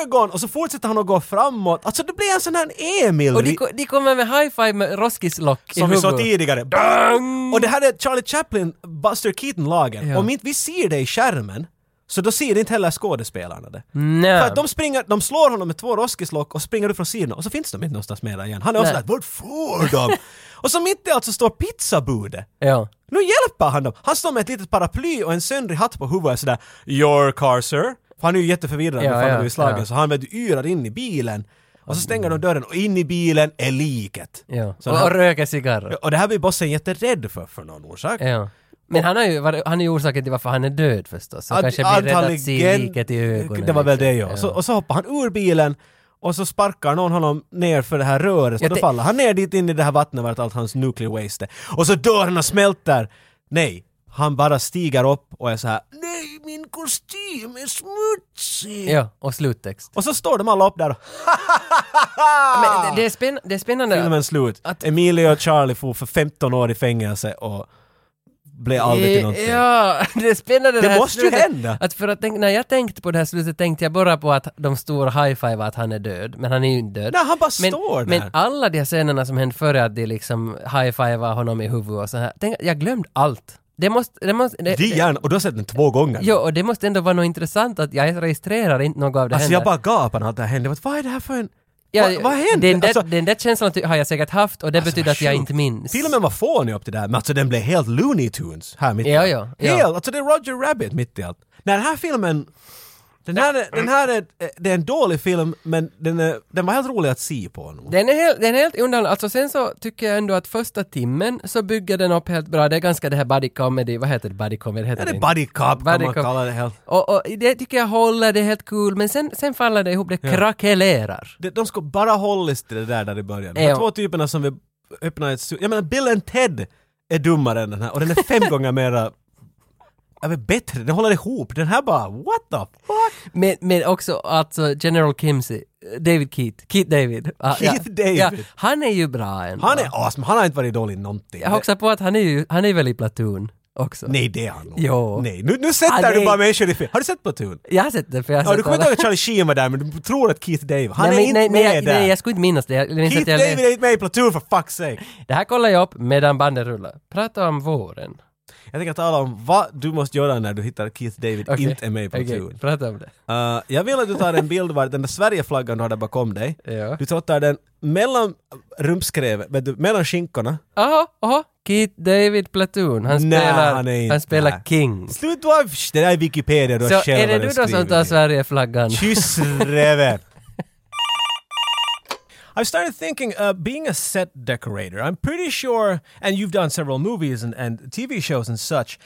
ögon! Och så fortsätter han att gå framåt. Alltså det blir en sån här Emil. Och de, ko- de kommer med high-five med roskislock i som vi sa huvudet. tidigare. Bang! Och det här är Charlie Chaplin, Buster Keaton-lagen. Ja. Om inte vi ser det i skärmen, så då ser inte heller skådespelarna det. Nej. För att de springer, de slår honom med två roskislock och springer ut från sidan och så finns de inte någonstans mer igen. Han är också Nej. där, vart får de? och så mitt i allt så står pizzabudet. Ja. Nu hjälper han dem! Han står med ett litet paraply och en söndrig hatt på huvudet sådär “Your car sir”. För han är ju jätteförvirrad Ja, ja, han blivit slagen ja. så han vet du, yrar in i bilen. Och så stänger de dörren och in i bilen är liket. ja. Så Och, det här- och röker cigarrer. Och det här blir bossen jätterädd för, för någon orsak. Ja. Men han, har ju, han är ju orsaken till varför han är död förstås. Så Ad- kanske blir rädd att se liket i ögonen. Det var väl det liksom. ja. Så, och så hoppar han ur bilen och så sparkar någon honom ner för det här röret Ja, och då faller han ner dit in i det här vattnet vart allt hans nuclear waste är. Och så dör han och smälter! Nej, han bara stiger upp och är så här Nej, min kostym är smutsig! Ja, och sluttext. Och så står de alla upp där och Men det, det, är spänn, det är spännande. filmen slut. Att- Emilio och Charlie får för 15 år i fängelse och blev aldrig till någonting. Ja, det är spännande Det här måste ju slutet. hända. Att för att tänk, när jag tänkte på det här slutet tänkte jag bara på att de står och high-fivar att han är död, men han är ju inte död. Nej, han bara men, står där. Men alla de här scenerna som hände före att de liksom high-fivar honom i huvudet och så här, tänk, jag glömde allt. Det måste... Det måste det, Det är gärna, och du har sett den två gånger. Jo, och det måste ändå vara något intressant att jag registrerar inte något av det Alltså händer. jag bara gapar när allt det här hände. Vad är det här för en... Ja, vad, vad hände? Den där, Alltså, den där känslan har jag säkert haft och det Alltså, betyder att jag inte minns. Filmen var fånig upp till det här, men alltså den blev helt Looney Tunes här mitt i Ja, allt. ja, ja. Helt, alltså det är Roger Rabbit mitt i allt. Nej, den här filmen, den här, är- den här är, det är en dålig film, men den, är, den var helt rolig att se på. nog. Den är helt, den är helt undan, alltså sen så tycker jag ändå att första timmen så bygger den upp helt bra. Det är ganska det här buddy comedy, vad heter det? Buddy comedy heter Ja, det är buddy cop kan Buddy man cop. kalla det helt. Och, och det tycker jag håller, det är helt cool, men sen, sen faller det ihop, det krackelerar. De, de ska bara hållas till det där där i början. De Ja. två typerna som vill öppna ett... Jag menar, Bill and Ted är dummare än den här och den är fem gånger mera... Jag vet bättre, den håller ihop. Den här bara, what the fuck? Men, men också alltså General Kimsey, David Keith, Keith David. Ah, Keith David. Ja, han är ju bra ändå. Han är awesome, han har inte varit dålig någonting. Jag också på att han är ju, han är väl i Platoon också. Nej, det är han nog. Jo. Nej, nu, nu sätter Ah, du nej. bara människor i fel. Har du sett Platoon? Jag har sett det för jag har Ja, sett du kommer inte ihåg att Charlie Sheen var där, men du tror att Keith David, han nej, är men- inte nej, med nej, jag, där. nej, jag skulle inte minnas det. Jag minns Keith att jag David är inte med i Platoon för fuck's sake! Det här kollar jag upp medan bandet rullar. Prata om våren. Jag tänker tala om vad du måste göra när du hittar Keith David Okej. inte är med i Platoon. prata om det. Uh, jag vill att du tar en bild var den där Sverigeflaggan du har där bakom dig. Ja. Du trottar den mellan rumpskrevet, vet du, mellan skinkorna. Jaha, jaha. Keith David Platoon. Han Nej, spelar, han inte han spelar där. King. Slut vara, det där är Wikipedia du har Så själv är det du då som skrivit tar. Sverigeflaggan? Kyss räven! I've started thinking, uh, being a set decorator, I'm pretty sure, and you've done several movies and, and TV shows and such,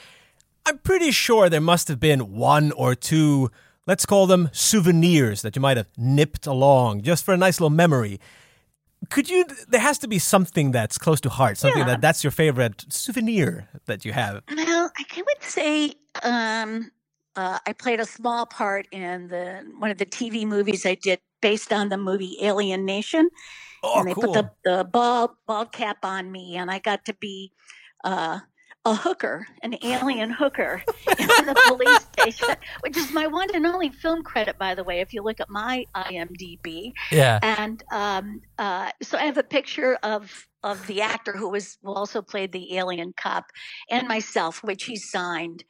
I'm pretty sure there must have been one or two, let's call them souvenirs that you might have nipped along just for a nice little memory. Could you, there has to be something that's close to heart, something Yeah. that that's your favorite souvenir that you have. Well, I would say um, uh, I played a small part in the one of the TV movies I did based on the movie Alien Nation. Oh, and they cool. put the, the bald bald cap on me, and I got to be uh, a hooker, an alien hooker in the police station, which is my one and only film credit, by the way. If you look at my IMDb, Yeah. and um, uh, so I have a picture of of the actor who was who also played the alien cop and myself, which he signed,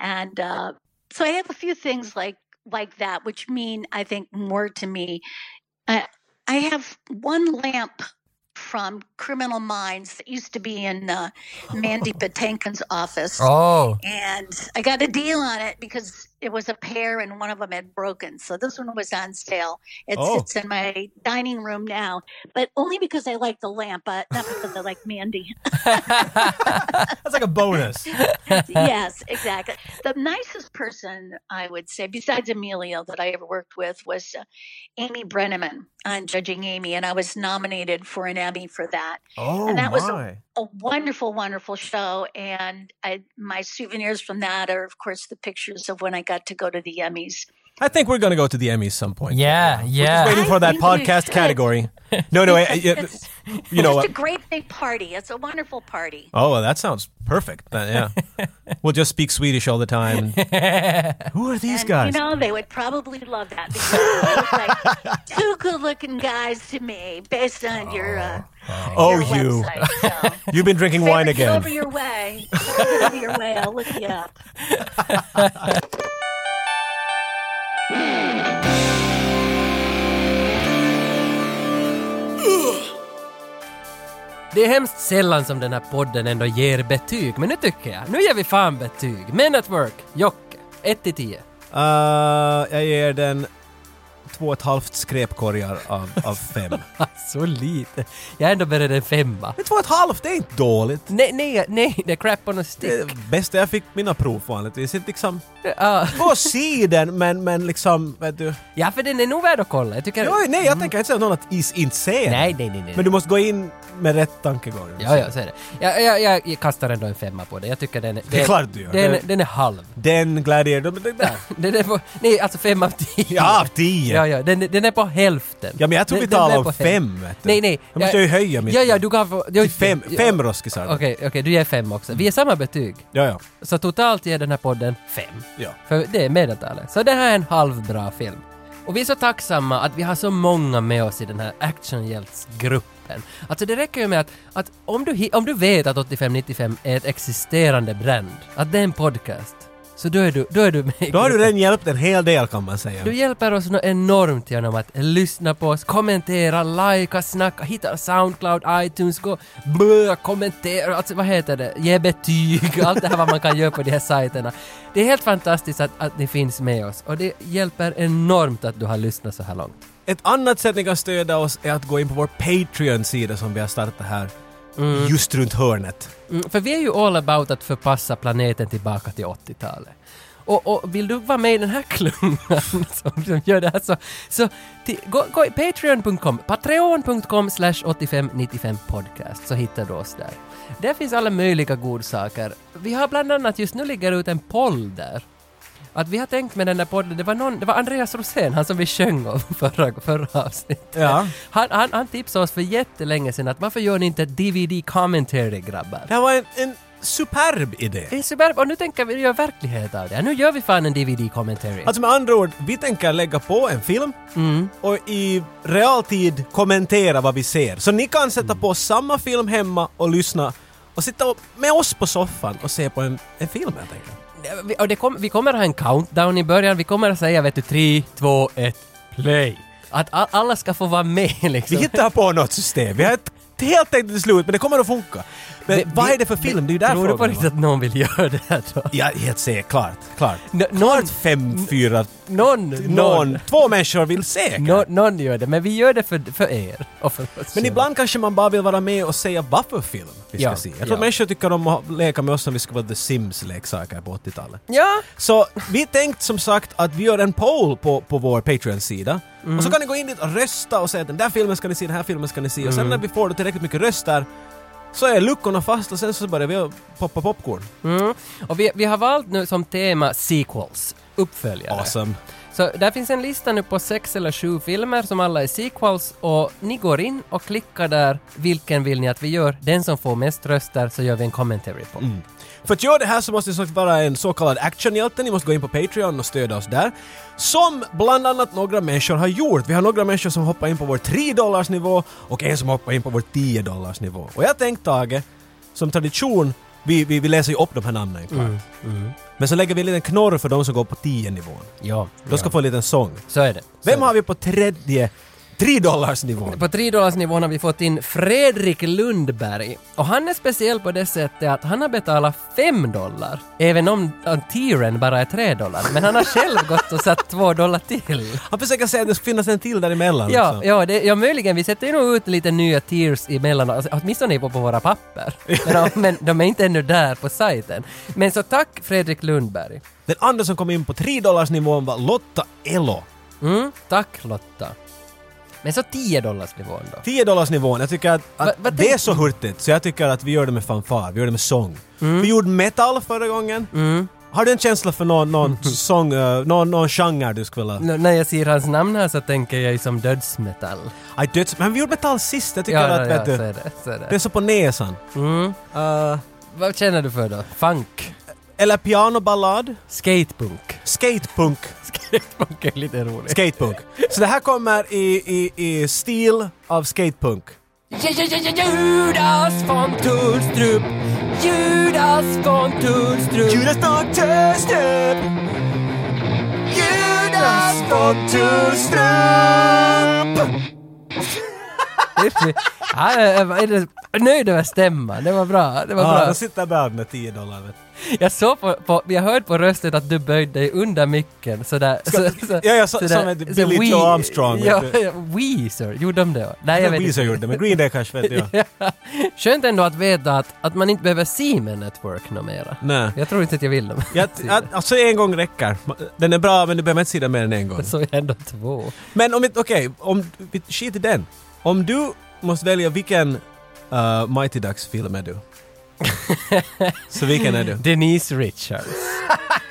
and uh, so I have a few things like like that, which mean I think more to me. I, I have one lamp from Criminal Minds that used to be in uh, Mandy Patinkin's office. Oh. And I got a deal on it because it was a pair and one of them had broken. So this one was on sale. It Oh. sits in my dining room now, but only because I like the lamp, but not because I like Mandy. That's like a bonus. yes, exactly. The nicest person I would say, besides Emilio, that I ever worked with was uh, Amy Brenneman on Judging Amy, and I was nominated for an Emmy for that. Oh and that was a, a wonderful, wonderful show. And I, my souvenirs from that are, of course, the pictures of when I got to go to the Emmys I think we're gonna go to the Emmys some point. Yeah, Just yeah. waiting for I that think we podcast should. category. No, no, I, I- It's you know just what? a great big party. It's a wonderful party. Oh, well, that sounds perfect. Uh, yeah, we'll just speak Swedish all the time. Who are these And, guys? You know, they would probably love that because they look like two good-looking guys to me, based on your uh, oh, your you! website. So. You've been drinking wine Get over again. your way. Over your way. I'll look you up. Det är hemskt sällan som den här podden ändå ger betyg, men nu tycker jag, nu ger vi fan betyg. Men at Work, Jocke, 1 till 10. Uh, jag ger den två och ett halvt skräpkorgar av, av fem. Så lite. Jag är ändå beredd en femma. Men två och ett halvt, det är inte dåligt. Nej, nej, nej, det är crap on a Det är stick. det bästa jag fick mina prov vanligtvis. Inte liksom och se den, men, men liksom, vet du. ja, för den är nog värd att kolla. Jag tycker... Jo, nej, jag tänker inte säga någon att is inte se den. Nej, nej, nej, nej. Men du måste gå in med rätt tankegång. Ja, ja, så är det. Jag, jag, jag, kastar ändå en femma på det. Jag tycker den är... Det är klart du gör. Den, Det- den är halv. Den Gladiator, men den där. Den är på, nej, alltså fem av tio. Ja, av tio. Ja, ja, den, den är på hälften. Ja, men jag tror vi den talar om fem, vet du. Nej, nej. Då måste jag ju höja mitt- Ja, ja, du gav... Ja, Till fem, fem roskisar. Okej, okej, du ger fem också. Vi är samma betyg. Ja, ja. Så totalt ger den här podden fem. Ja. För det är medeltalet. Så det här är en halvbra film. Och vi är så tacksamma att vi har så många med oss i den här actionhjältsgruppen. Alltså det räcker ju med att, att om, du, om du vet att 8595 är ett existerande brand, att det är en podcast, så då är du, då är du med Då har du redan hjälpt en hel del kan man säga. Du hjälper oss nå enormt genom att lyssna på oss, kommentera, likea, snacka, hitta Soundcloud, iTunes, gå blö, kommentera, alltså vad heter det, ge betyg, allt det här vad man kan göra på de här sajterna. Det är helt fantastiskt att, att ni finns med oss och det hjälper enormt att du har lyssnat så här långt. Ett annat sätt ni kan stödja oss är att gå in på vår Patreon-sida som vi har startat här just runt hörnet. Mm, för vi är ju all about att förpassa planeten tillbaka till 80-talet. Och, och vill du vara med i den här klungan som, som gör det här så, så till, gå, gå patreon.com, patreon.com slash 8595 podcast så hittar du oss där. Där finns alla möjliga godsaker. Vi har bland annat just nu ligger ut en poll där. Att vi har tänkt med den där podden, det var, någon, det var Andreas Rosén, han som vi sjöng om förra, förra avsnittet. Ja. Han, han, han tipsade oss för jättelänge sedan att varför gör ni inte DVD commentary grabbar? Det var en, en superb idé. Det är superb och nu tänker vi göra verklighet av det. Nu gör vi fan en DVD commentary. Alltså med andra ord, vi tänker lägga på en film och i realtid kommentera vad vi ser. Så ni kan sätta på samma film hemma och lyssna och sitta med oss på soffan och se på en, en film helt enkelt. Vi- och det kom, vi kommer ha en countdown i början. Vi kommer att säga vet du 3, 2, 1, play. Att a- alla ska få vara med Vi liksom. hittar på något system. Vi har ett helt tänkt till slut men det kommer att funka. Men Vi- vad vi- är det för film? Det är ju där Tror du på riktigt att någon vill göra det här då? Ja, helt säkert. Klart. Klart. Nå- Klart fem, fyra, Någon, någon, någon, två människor vill säkert. nå- någon gör det, men vi gör det för, för er och för oss Men ibland kanske man bara vill vara med och säga vad för film vi ska Ja, se. Jag tror ja. människor tycker om att leka med oss som vi ska vara The Sims-leksaker på 80-talet. Ja, Så vi tänkt som sagt att vi gör en poll på, på vår Patreon-sida. Och så kan ni gå in dit och rösta och säga att den där filmen ska ni se, den här filmen ska ni se. Och sen när vi får tillräckligt mycket röster så är luckorna fast och sen så börjar vi poppa popcorn. mm. och vi, vi har valt nu som tema sequels, uppföljare. Awesome. Så där finns en lista nu på sex eller sju filmer som alla är sequels och ni går in och klickar där vilken vill ni att vi gör. Den som får mest röster så gör vi en commentary på. För att göra det här så måste ni vara en så kallad actionhjälte. Ni måste gå in på Patreon och stödja oss där. Som bland annat några människor har gjort. Vi har några människor som hoppar in på vår 3 dollars nivå och en som hoppar in på vår 10 dollars nivå. Och jag tänkte Tage, som tradition, vi, vi, vi läser ju upp de här namnen klart. Men så lägger vi en liten knorr för de som går på 10 nivån. Ja, De ska få en liten sång. så är det. Så Vem är det. har vi på tredje 3 dollars nivån? På 3 nivån har vi fått in Fredrik Lundberg. Och han är speciell på det sättet att han har betalat 5 dollar. Även om tieren bara är 3 dollar. Men han har själv gått och satt 2 dollar till. Han försöker säga att det ska finnas en till däremellan. Ja, ja, det, ja, möjligen. Vi sätter ju nog ut lite nya tiers emellan, alltså, åtminstone på, på våra papper. Men, de- men de är inte ännu där på sajten. Men så tack Fredrik Lundberg. Den andra som kom in på 3 dollars nivån var Lotta Elo. Mm, tack Lotta. Men så 10 dollars nivån då. 10 dollars nivån, jag tycker att, att Va- vad det är så hurtigt så jag tycker att vi gör det med fanfar, vi gör det med sång. Vi gjorde metal förra gången Har du en känsla för någon, någon sång, eh, någon, någon genre du skulle vilja... N- när jag ser hans namn här så tänker jag ju som dödsmetall. Aj, döds... Men vi gjorde metall sist, jag tycker Ja, att ja, vet så du, är det. Så är det är det. så på näsan. Mm. Eh, Vad känner du för då? Funk? eller pianoballad. Skatepunk? Skatepunk. Skatepunk är lite roligt. Skatepunk. Så det här kommer i, i, i stil av skatepunk. Judas von Tullstrup Judas von Tullstrup Judas von Tullstrup Judas von Tullstrup Är nöjd över stämman, det var bra. Det var Ja, bra. då sitter Bernt med 10 dollar. Jag såg på, på, jag hörde på rösten att du böjde dig under micken sådär. Ska- ja, ja, så- sådär- som ett så Billy We- Joe Armstrong, Ja, ja, Weezer, gjorde de det? Nej, jag vet Weezer inte. gjorde men Green Day kanske vet jag. Ja. Skönt ändå att veta att, att man inte behöver Siemens Network något mera. Nej. Jag tror inte att jag vill dem. Ja, alltså en gång räcker. Den är bra men du behöver inte se den mer än en gång. Så är ändå två. Men om inte, okej, om, vi- skit i den. Om du måste välja vilken uh, Mighty Ducks film är du? Så vilken är du? Denise Richards.